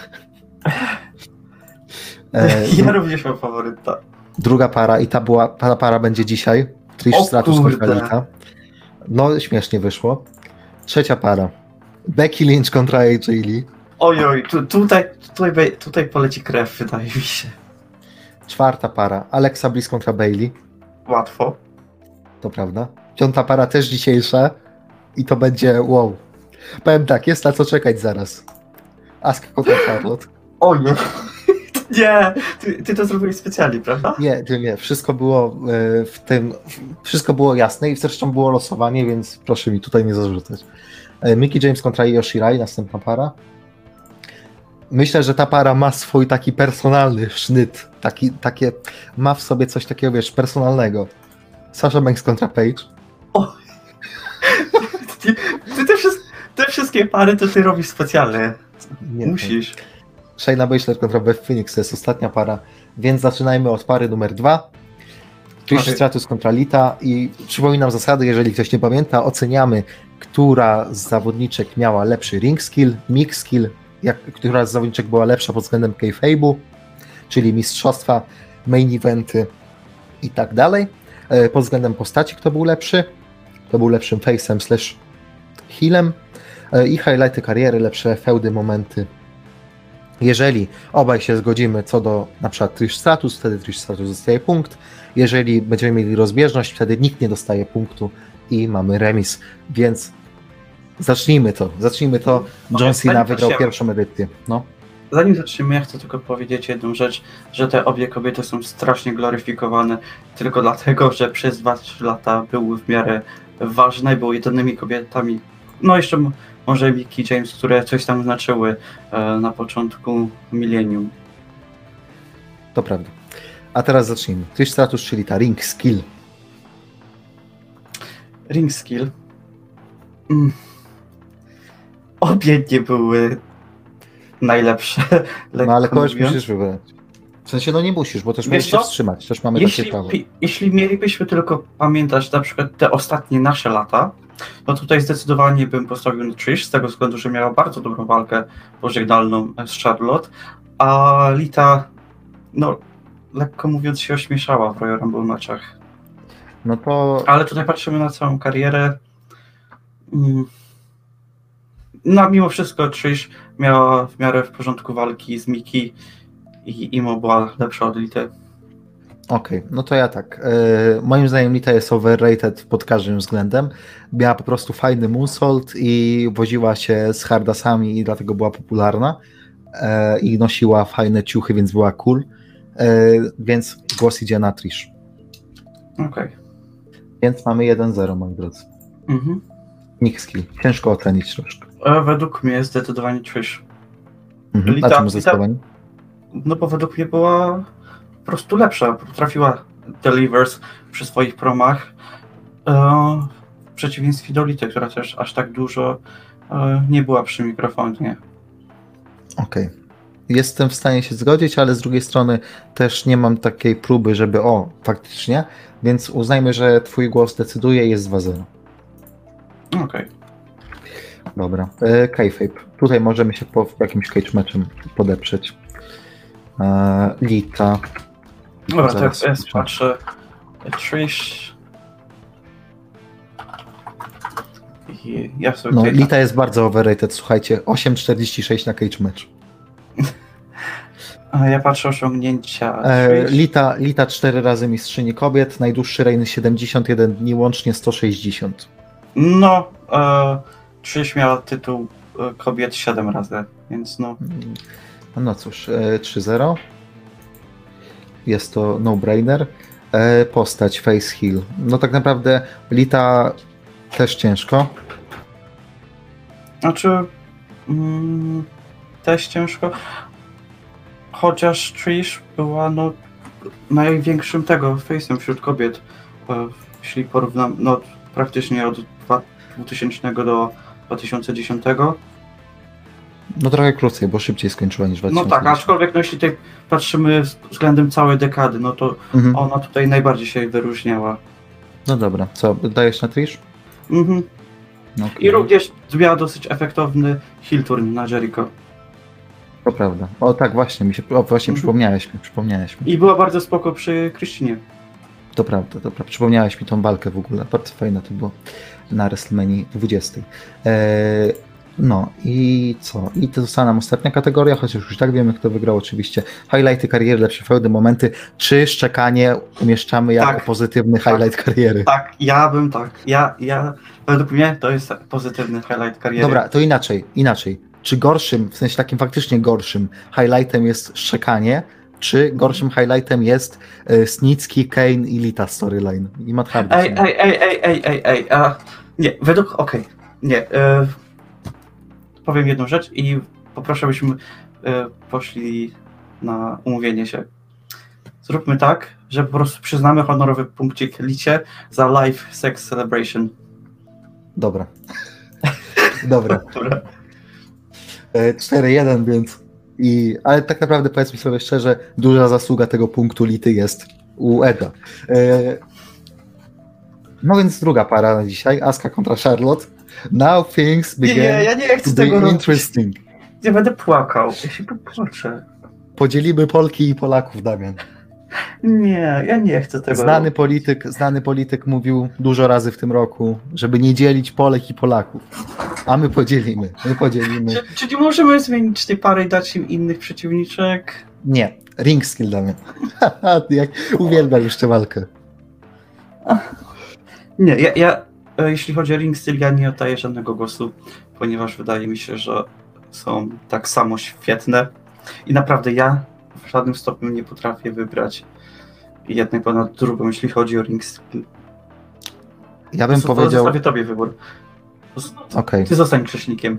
E, Ja również mam faworyta. druga para i ta była, ta para będzie dzisiaj. Trish Stratus kontra. Lita. No, śmiesznie wyszło. Trzecia para. Becky Lynch kontra AJ Lee. Ojoj, tu, tutaj, tutaj, tutaj poleci krew, wydaje mi się. Czwarta para. Alexa Bliss kontra Bailey. Łatwo. To prawda. Piąta para też dzisiejsza i to będzie wow. Powiem tak, jest na co czekać zaraz. Ask kontra Charlotte. Ojej. Nie, ty, ty to zrobiłeś specjalnie, prawda? Nie, nie, nie. Wszystko było e, w tym, wszystko było jasne i zresztą było losowanie, więc proszę mi tutaj nie zarzucać. E, Mickey James kontra Io Shirai, następna para. Myślę, że ta para ma swój taki personalny sznyt, taki, takie, ma w sobie coś takiego, wiesz, personalnego. Sasha Banks kontra Page. Ty, ty te, wszystkie, te wszystkie pary to ty robisz specjalnie. Nie, Musisz. Shayna Baszler kontra Beth Phoenix to jest ostatnia para, więc zaczynajmy od pary numer dwa. Trish Okej. Stratus kontra Lita i przypominam zasady, jeżeli ktoś nie pamięta, oceniamy, która z zawodniczek miała lepszy ring skill, mix skill, jak, która z zawodniczek była lepsza pod względem kayfabe'u, czyli mistrzostwa, main eventy i tak dalej. E, Pod względem postaci, kto był lepszy, kto był lepszym face'em slash healem e, i highlighty kariery, lepsze feudy, momenty jeżeli obaj się zgodzimy co do na przykład Trish Status, wtedy Trish Status dostaje punkt. Jeżeli będziemy mieli rozbieżność, wtedy nikt nie dostaje punktu i mamy remis. Więc zacznijmy to. Zacznijmy to. John Cena wygrał pierwszą edycję. No. Zanim zaczniemy, ja chcę tylko powiedzieć jedną rzecz, że te obie kobiety są strasznie gloryfikowane tylko dlatego, że przez 2-3 lata były w miarę ważne, były jedynymi kobietami, no jeszcze może Mickey James, które coś tam znaczyły e, na początku milenium. To prawda. A teraz zacznijmy. Trish Status, czyli ta ring skill. Ring skill. Mm. Obie nie były najlepsze. No ale kogoś mówiąc. musisz wybrać. W sensie, no nie musisz, bo też Wiesz możesz się co? wstrzymać. Też mamy jeśli, takie prawo. jeśli mielibyśmy tylko pamiętać na przykład te ostatnie nasze lata, No tutaj zdecydowanie bym postawił na Trish, z tego względu, że miała bardzo dobrą walkę pożegnalną z Charlotte, a Lita, no lekko mówiąc się ośmieszała w Royal Rumble meczach. No to Ale tutaj patrzymy na całą karierę. Mm. No mimo wszystko Trish miała w miarę w porządku walki z Miki i Imo była lepsza od Lity. Okej, no to ja tak. E, moim zdaniem Lita jest overrated pod każdym względem. Miała po prostu fajny moonsault i woziła się z hardasami i dlatego była popularna. E, I nosiła fajne ciuchy, więc była cool. E, więc głos idzie na Trish. Okej. Więc mamy 1-0, moi drodzy. Mhm. Nick skill. Ciężko ocenić troszkę. E, Według mnie zdecydowanie Trish. Mhm. Lita- A czemu zdecydowanie? No bo według mnie była po prostu lepsza. Potrafiła delivers przy swoich promach. E, w przeciwieństwie do Lity, która też aż tak dużo e, nie była przy mikrofonie. Okej. Jestem w stanie się zgodzić, ale z drugiej strony też nie mam takiej próby, żeby o, faktycznie, więc uznajmy, że twój głos decyduje i jest 2-0. Okej. Dobra. E, Kayfabe. Tutaj możemy się po w jakimś cage matchem podeprzeć. E, Lita. Dobra, to jak ja patrzę. patrzę. Trish. I ja sobie No, tutaj Lita jest bardzo overrated, słuchajcie. 8,46 na cage match. A ja patrzę osiągnięcia. E, Trish. Lita, Lita 4 razy mistrzyni kobiet, najdłuższy reign 71 dni, łącznie 160. No, e, Trish miała tytuł e, kobiet 7 razy, więc no. No cóż, e, 3-0. Jest to no-brainer. E, Postać, face heal. No tak naprawdę Lita też ciężko. Znaczy, mm, też ciężko. Chociaż Trish była no największym tego face'em wśród kobiet. E, jeśli porównam, no praktycznie od dwa- 2000 do 2010. No trochę krócej, bo szybciej skończyła niż No 2010. tak, aczkolwiek no, jeśli tutaj patrzymy względem całej dekady, no to Mhm. ona tutaj najbardziej się wyróżniała. No dobra, co, dajesz na Trish? Mhm. No, I również miała dosyć efektowny heel turn na Jericho. To prawda. O tak, właśnie, mi się, o, właśnie Mhm. przypomniałeś mi, przypomniałeś mi. I była bardzo spoko przy Krystynie. To prawda, to prawda. Przypomniałeś mi tą walkę w ogóle. Bardzo fajne to było na WrestleMania 20. Eee, no i co? I to została nam ostatnia kategoria, chociaż już tak wiemy, kto wygrał oczywiście. Highlighty kariery, lepsze feudy, momenty. Czy szczekanie umieszczamy jako Tak. pozytywny highlight kariery? Tak, ja bym tak. Ja, ja, według mnie to jest pozytywny highlight kariery. Dobra, to inaczej, inaczej. Czy gorszym, w sensie takim faktycznie gorszym highlightem jest szczekanie, czy gorszym highlightem jest e, Snicki, Kane i Lita storyline? I Matt Hardy. Ej, ej, ej, ej, ej, ej, ej. A, nie, według, okej, nie. E, powiem jedną rzecz i poproszę, byśmy e, poszli na umówienie się. Zróbmy tak, że po prostu przyznamy honorowy punkcik Licie za live sex celebration. Dobra. Dobra. Dobra. E, 4-1, więc. I, ale tak naprawdę powiedzmy sobie szczerze, duża zasługa tego punktu Lity jest u Eda. E, no więc druga para na dzisiaj, Aska kontra Charlotte. Now things Nie, begin nie, ja nie chcę to be tego robić. interesting. Nie będę płakał. Ja się popłaczę. Podzielimy Polki i Polaków, Damian. Nie, ja nie chcę tego Znany robić. polityk, znany polityk mówił dużo razy w tym roku, żeby nie dzielić Polek i Polaków. A my podzielimy, my podzielimy. Czy, czy nie możemy zmienić tej pary i dać im innych przeciwniczek? Nie, ring skill Damian. Jak uwielbiam jeszcze walkę. Nie, ja, ja jeśli chodzi o ring styl, ja nie oddaję żadnego głosu, ponieważ wydaje mi się, że są tak samo świetne i naprawdę ja w żadnym stopniu nie potrafię wybrać jednej ponad drugą, jeśli chodzi o ring styl. Ja bym powiedział, Zostawię tobie wybór. okej, Ty zostań krześnikiem.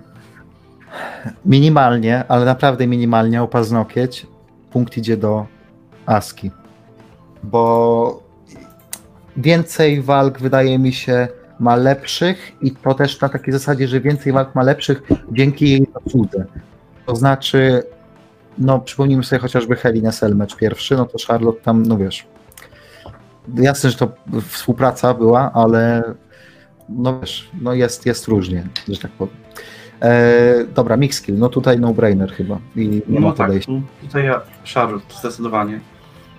minimalnie, ale naprawdę minimalnie o paznokieć, punkt idzie do Aski. Bo więcej walk wydaje mi się ma lepszych i to też na takiej zasadzie, że więcej walk ma lepszych dzięki jej zasłudze. To znaczy, no przypomnijmy sobie chociażby Helena Cell mecz pierwszy, no to Charlotte tam, no wiesz, jasne, że to współpraca była, ale no wiesz, no jest, jest różnie, że tak powiem. E, dobra, Mixkill, no tutaj no-brainer chyba i nie No ma tak, podejścia, tu- tutaj ja, Charlotte, zdecydowanie.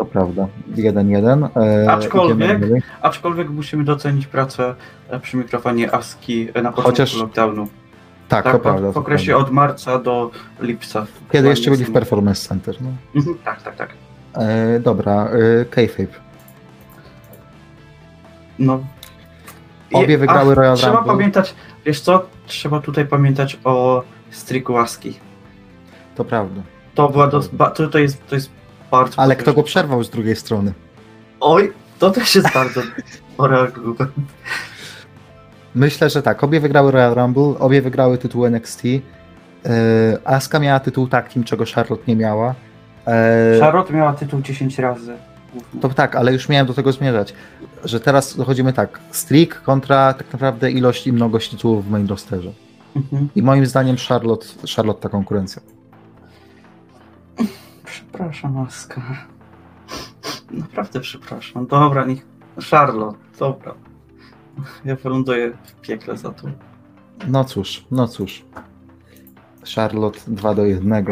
To prawda. 1-1. E, Aczkolwiek-. Aczkolwiek musimy docenić pracę e, przy mikrofonie ASCII e, na początku Chociaż- lockdownu. Tak, Tak, to prawda. w okresie od marca do lipca. Kiedy jeszcze byli w Performance Center. No. Mhm, Tak, tak, tak. E, dobra, e, Kayfabe. No. Obie wygrały Royal Trzeba Rumble. pamiętać, wiesz co? Trzeba tutaj pamiętać o Striku ASCII. To prawda. To była to, to jest to jest bardzo. Ale kto go przerwał z drugiej strony? Oj, to też jest bardzo spory argument. Myślę, że tak. Obie wygrały Royal Rumble, obie wygrały tytuł NXT. E, Asuka miała tytuł team, czego Charlotte nie miała. E, Charlotte miała tytuł 10 razy. to tak, ale już miałem do tego zmierzać, że teraz dochodzimy tak. Streak kontra tak naprawdę ilość i mnogość tytułów w main rosterze. Mhm. I moim zdaniem Charlotte, Charlotte ta konkurencja. Przepraszam, Aska. Naprawdę przepraszam. Dobra, niech. Charlotte, dobra. Ja wyląduję w piekle za to. No cóż, no cóż. Charlotte 2 do 1.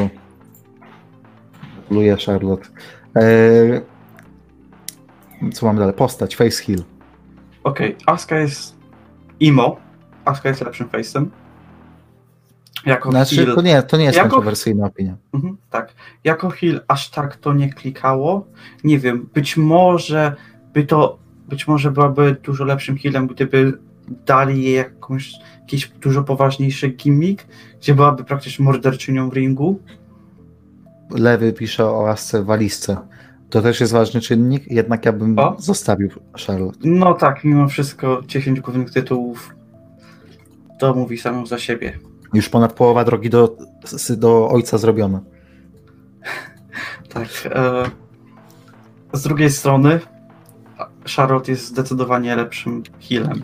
Gratuluję Charlotte. Eee, co mamy dalej? Postać, face heal. Okej, Aska jest imo. Aska jest lepszym face'em. Jako Znaczy, to nie, to nie jest Jako- kontrowersyjna opinia. Mhm, tak. Jako heal aż tak to nie klikało. Nie wiem, być może by to, być może byłaby dużo lepszym healem, gdyby dali jej jakąś, jakiś dużo poważniejszy gimmick, gdzie byłaby praktycznie morderczynią w ringu. Lewy pisze o Asce w walizce. To też jest ważny czynnik, jednak ja bym O. zostawił Charlotte. No tak, mimo wszystko 10 głównych tytułów to mówi samo za siebie. Już ponad połowa drogi do, do ojca zrobiona. Tak. E, z drugiej strony Charlotte jest zdecydowanie lepszym healem.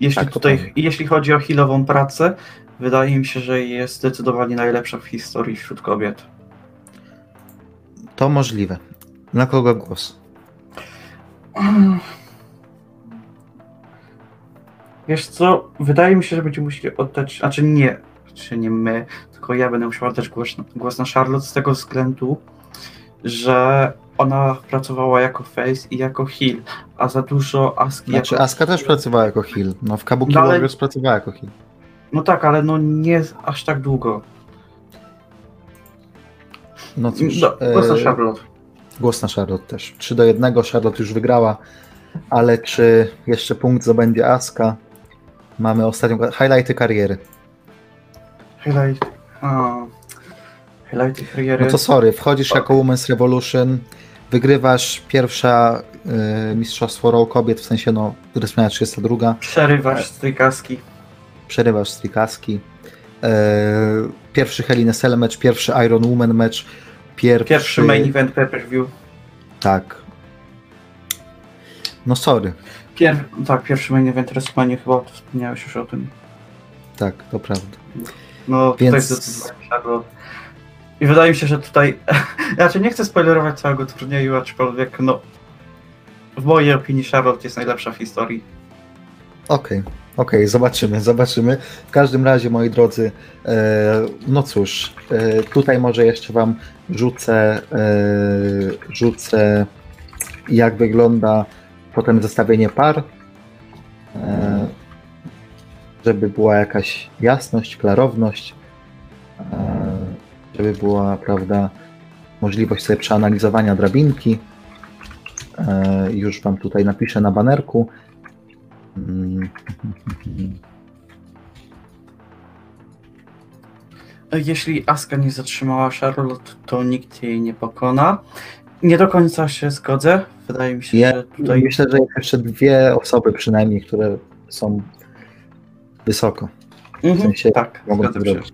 Jeśli Tak, tutaj, jeśli chodzi o healową pracę, wydaje mi się, że jest zdecydowanie najlepsza w historii wśród kobiet. To możliwe. Na kogo głos? Wiesz co, wydaje mi się, że będziemy musieli oddać, znaczy nie, czy nie my, tylko ja będę musiał oddać głos, głos na Charlotte z tego względu, że ona pracowała jako face i jako heal, a za dużo Aski Znaczy, jako... Aska też pracowała jako heal. No, w Kabuki No, ale- Warriors pracowała jako heal. No tak, ale no nie aż tak długo. No cóż, No, głos na e, Charlotte. Głos na Charlotte też. 3 do 1, Charlotte już wygrała, ale czy jeszcze punkt zdobędzie Aska? Mamy ostatnią highlighty kariery. Highlight... A, highlighty kariery. No to sorry, wchodzisz jako Women's Revolution, wygrywasz pierwsza y, mistrzostwo Raw kobiet, w sensie no, WrestleMania 32, Przerywasz z tej kaski. przerywasz strikaski. E, pierwszy Hell in match, pierwszy Iron Woman match, pierwszy... Pierwszy main event pay-per-view. Tak. No sorry, Pier... Tak, pierwszy main event WrestleMania chyba, to wspomniałeś już o tym. tak, to prawda. No, tutaj Więc- Charlotte. I wydaje mi się, że tutaj. Znaczy, nie chcę spoilerować całego turnieju, aczkolwiek, no. W mojej opinii Charlotte jest najlepsza w historii. Okej, okej, zobaczymy, zobaczymy. W każdym razie, moi drodzy, e, no cóż, e, tutaj może jeszcze Wam rzucę, e, rzucę jak wygląda potem zestawienie par, e, żeby była jakaś jasność, klarowność, e, żeby była, prawda, możliwość sobie przeanalizowania drabinki. E, już Wam tutaj napiszę na banerku. Jeśli Asuka nie zatrzymała Charlotte, to nikt jej nie pokona. Nie do końca się zgodzę. Wydaje mi się, Ja że tutaj. myślę, że jest jeszcze dwie osoby przynajmniej, które są wysoko. Mhm, w sensie tak, mogą to zrobić.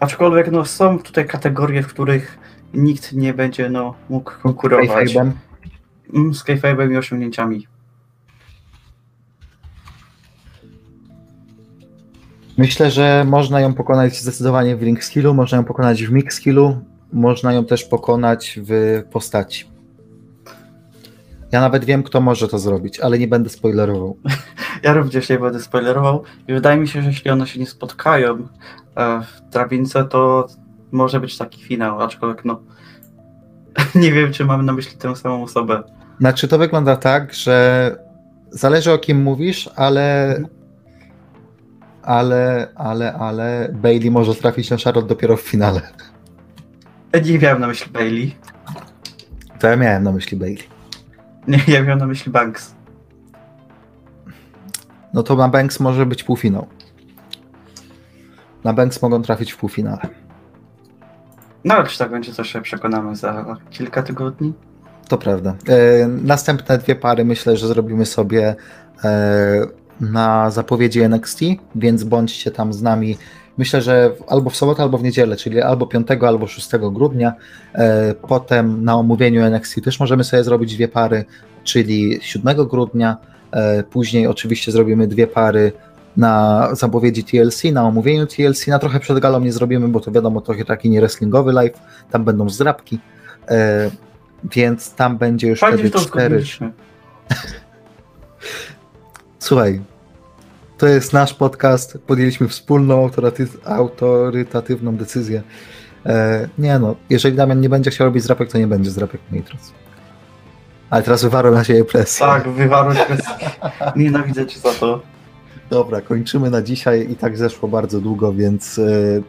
Aczkolwiek no, są tutaj kategorie, w których nikt nie będzie no, mógł konkurować. Mm, Z kayfabe'em i osiągnięciami. Myślę, że można ją pokonać zdecydowanie w ring skillu, można ją pokonać w mix skillu, można ją też pokonać w postaci. Ja nawet wiem, kto może to zrobić, ale nie będę spoilerował. Ja również nie będę spoilerował i wydaje mi się, że jeśli one się nie spotkają e, w drabince, to może być taki finał, aczkolwiek no nie wiem, czy mamy na myśli tę samą osobę. Znaczy, to wygląda tak, że zależy o kim mówisz, ale. Ale, ale, ale Bailey może trafić na Charlotte dopiero w finale. Ja nie miałem na myśli Bailey. To ja miałem na myśli Bailey. Nie, ja miałem na myśli Banks. No to na Banks może być półfinał. Na Banks mogą trafić w półfinale. No ale czy tak będzie, to się przekonamy za kilka tygodni. To prawda. E, następne dwie pary myślę, że zrobimy sobie e, na zapowiedzi NXT, więc bądźcie tam z nami. Myślę, że albo w sobotę, albo w niedzielę, czyli albo 5, albo 6 grudnia. E, potem na omówieniu NXT też możemy sobie zrobić dwie pary, czyli 7 grudnia. E, później oczywiście zrobimy dwie pary na zapowiedzi TLC, na omówieniu TLC. Na trochę przed galą nie zrobimy, bo to wiadomo, trochę taki nie wrestlingowy live. Tam będą zdrabki. E, więc tam będzie już Fajnie, wtedy cztery. Słuchaj, to jest nasz podcast. Podjęliśmy wspólną, autorytatywną decyzję. E, nie no, jeżeli Damian nie będzie chciał robić zrapek, to nie będzie zrapek Nitros. Ale teraz wywarłem na siebie presję. Tak, wywarłeś bez... Nienawidzę cię za to. Dobra, kończymy na dzisiaj i tak zeszło bardzo długo, więc e,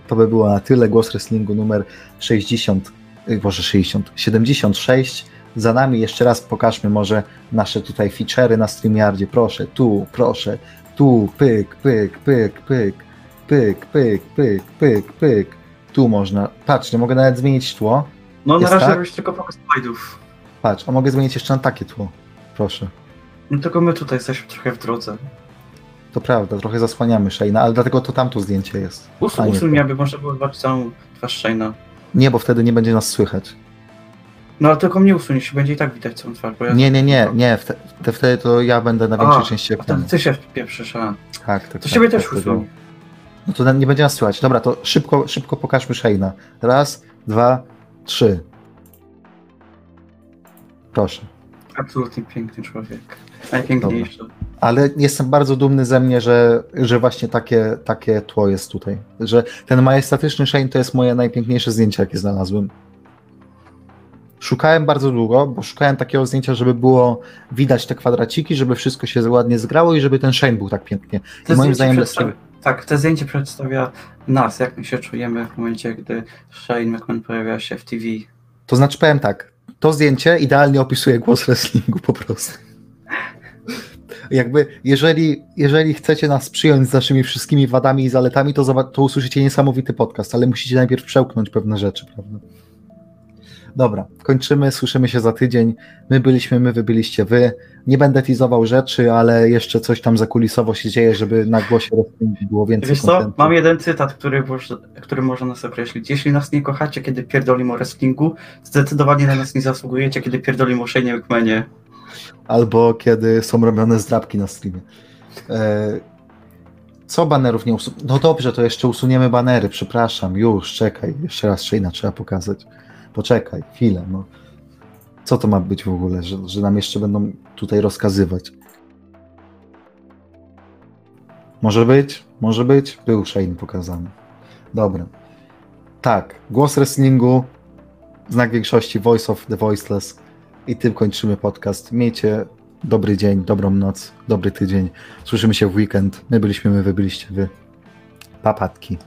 to by było na tyle. Głos wrestlingu numer 60, e, może 60, 76. Za nami jeszcze raz pokażmy może nasze tutaj feature'y na StreamYardzie. Proszę, tu, proszę, tu, pyk, pyk, pyk, pyk, pyk, pyk, pyk, pyk, pyk. Tu można. Patrz, nie mogę nawet zmienić tło. No na Jest razie tak? robisz tylko pokaz slajdów. Patrz, a mogę zmienić jeszcze na takie tło. Proszę. No tylko my tutaj jesteśmy trochę w drodze. To prawda, trochę zasłaniamy Shane'a, ale dlatego to tamto zdjęcie jest. Usuń, to. aby można było zobaczyć całą twarz Shane'a. Nie, bo wtedy nie będzie nas słychać. No ale tylko mnie usuń, jeśli będzie i tak widać całą twarz, bo ja... Nie, nie, nie, nie. Wte, te, wtedy to ja będę na większej części wtedy ekranu. ty się wpieprzysz, a. Tak, tak. To tak, siebie tak, też tak, usuń. No to nie będzie nas słychać. Dobra, to szybko, szybko pokażmy Shane'a. Raz, dwa, trzy. Proszę. Absolutnie piękny człowiek. Najpiękniejszy. Ale jestem bardzo dumny ze mnie, że, że właśnie takie, takie tło jest tutaj. Że ten majestatyczny Shane to jest moje najpiękniejsze zdjęcie, jakie znalazłem. Szukałem bardzo długo, bo szukałem takiego zdjęcia, żeby było widać te kwadraciki, żeby wszystko się ładnie zgrało i żeby ten Shane był tak pięknie. To I moim zdaniem Tak, to zdjęcie przedstawia nas, jak my się czujemy w momencie, gdy Shane McMahon pojawia się w TV. To znaczy powiem tak, to zdjęcie idealnie opisuje głos wrestlingu po prostu. Jakby, jeżeli, jeżeli chcecie nas przyjąć z naszymi wszystkimi wadami i zaletami, to, to usłyszycie niesamowity podcast, ale musicie najpierw przełknąć pewne rzeczy, prawda? Dobra, kończymy, słyszymy się za tydzień. My byliśmy my, wy byliście wy. Nie będę teasował rzeczy, ale jeszcze coś tam zakulisowo się dzieje, żeby na głosie było więcej Wiesz co? Mam jeden cytat, który, który można nas określić. Jeśli nas nie kochacie, kiedy pierdolimy o wrestlingu, zdecydowanie na nas nie zasługujecie, kiedy pierdolimy o Shane McMahenie. albo kiedy są robione zdrabki na streamie. E, co banerów nie usu... No dobrze, to jeszcze usuniemy banery, przepraszam, już, czekaj, jeszcze raz Shane'a trzeba pokazać. Poczekaj, chwilę, no. Co to ma być w ogóle, że, że nam jeszcze będą tutaj rozkazywać? Może być, może być, był Shane pokazany. Dobra. Tak, głos wrestlingu, znak większości, voice of the voiceless. I tym kończymy podcast. Miejcie dobry dzień, dobrą noc, dobry tydzień. Słyszymy się w weekend. My byliśmy my, wy byliście wy. Papatki.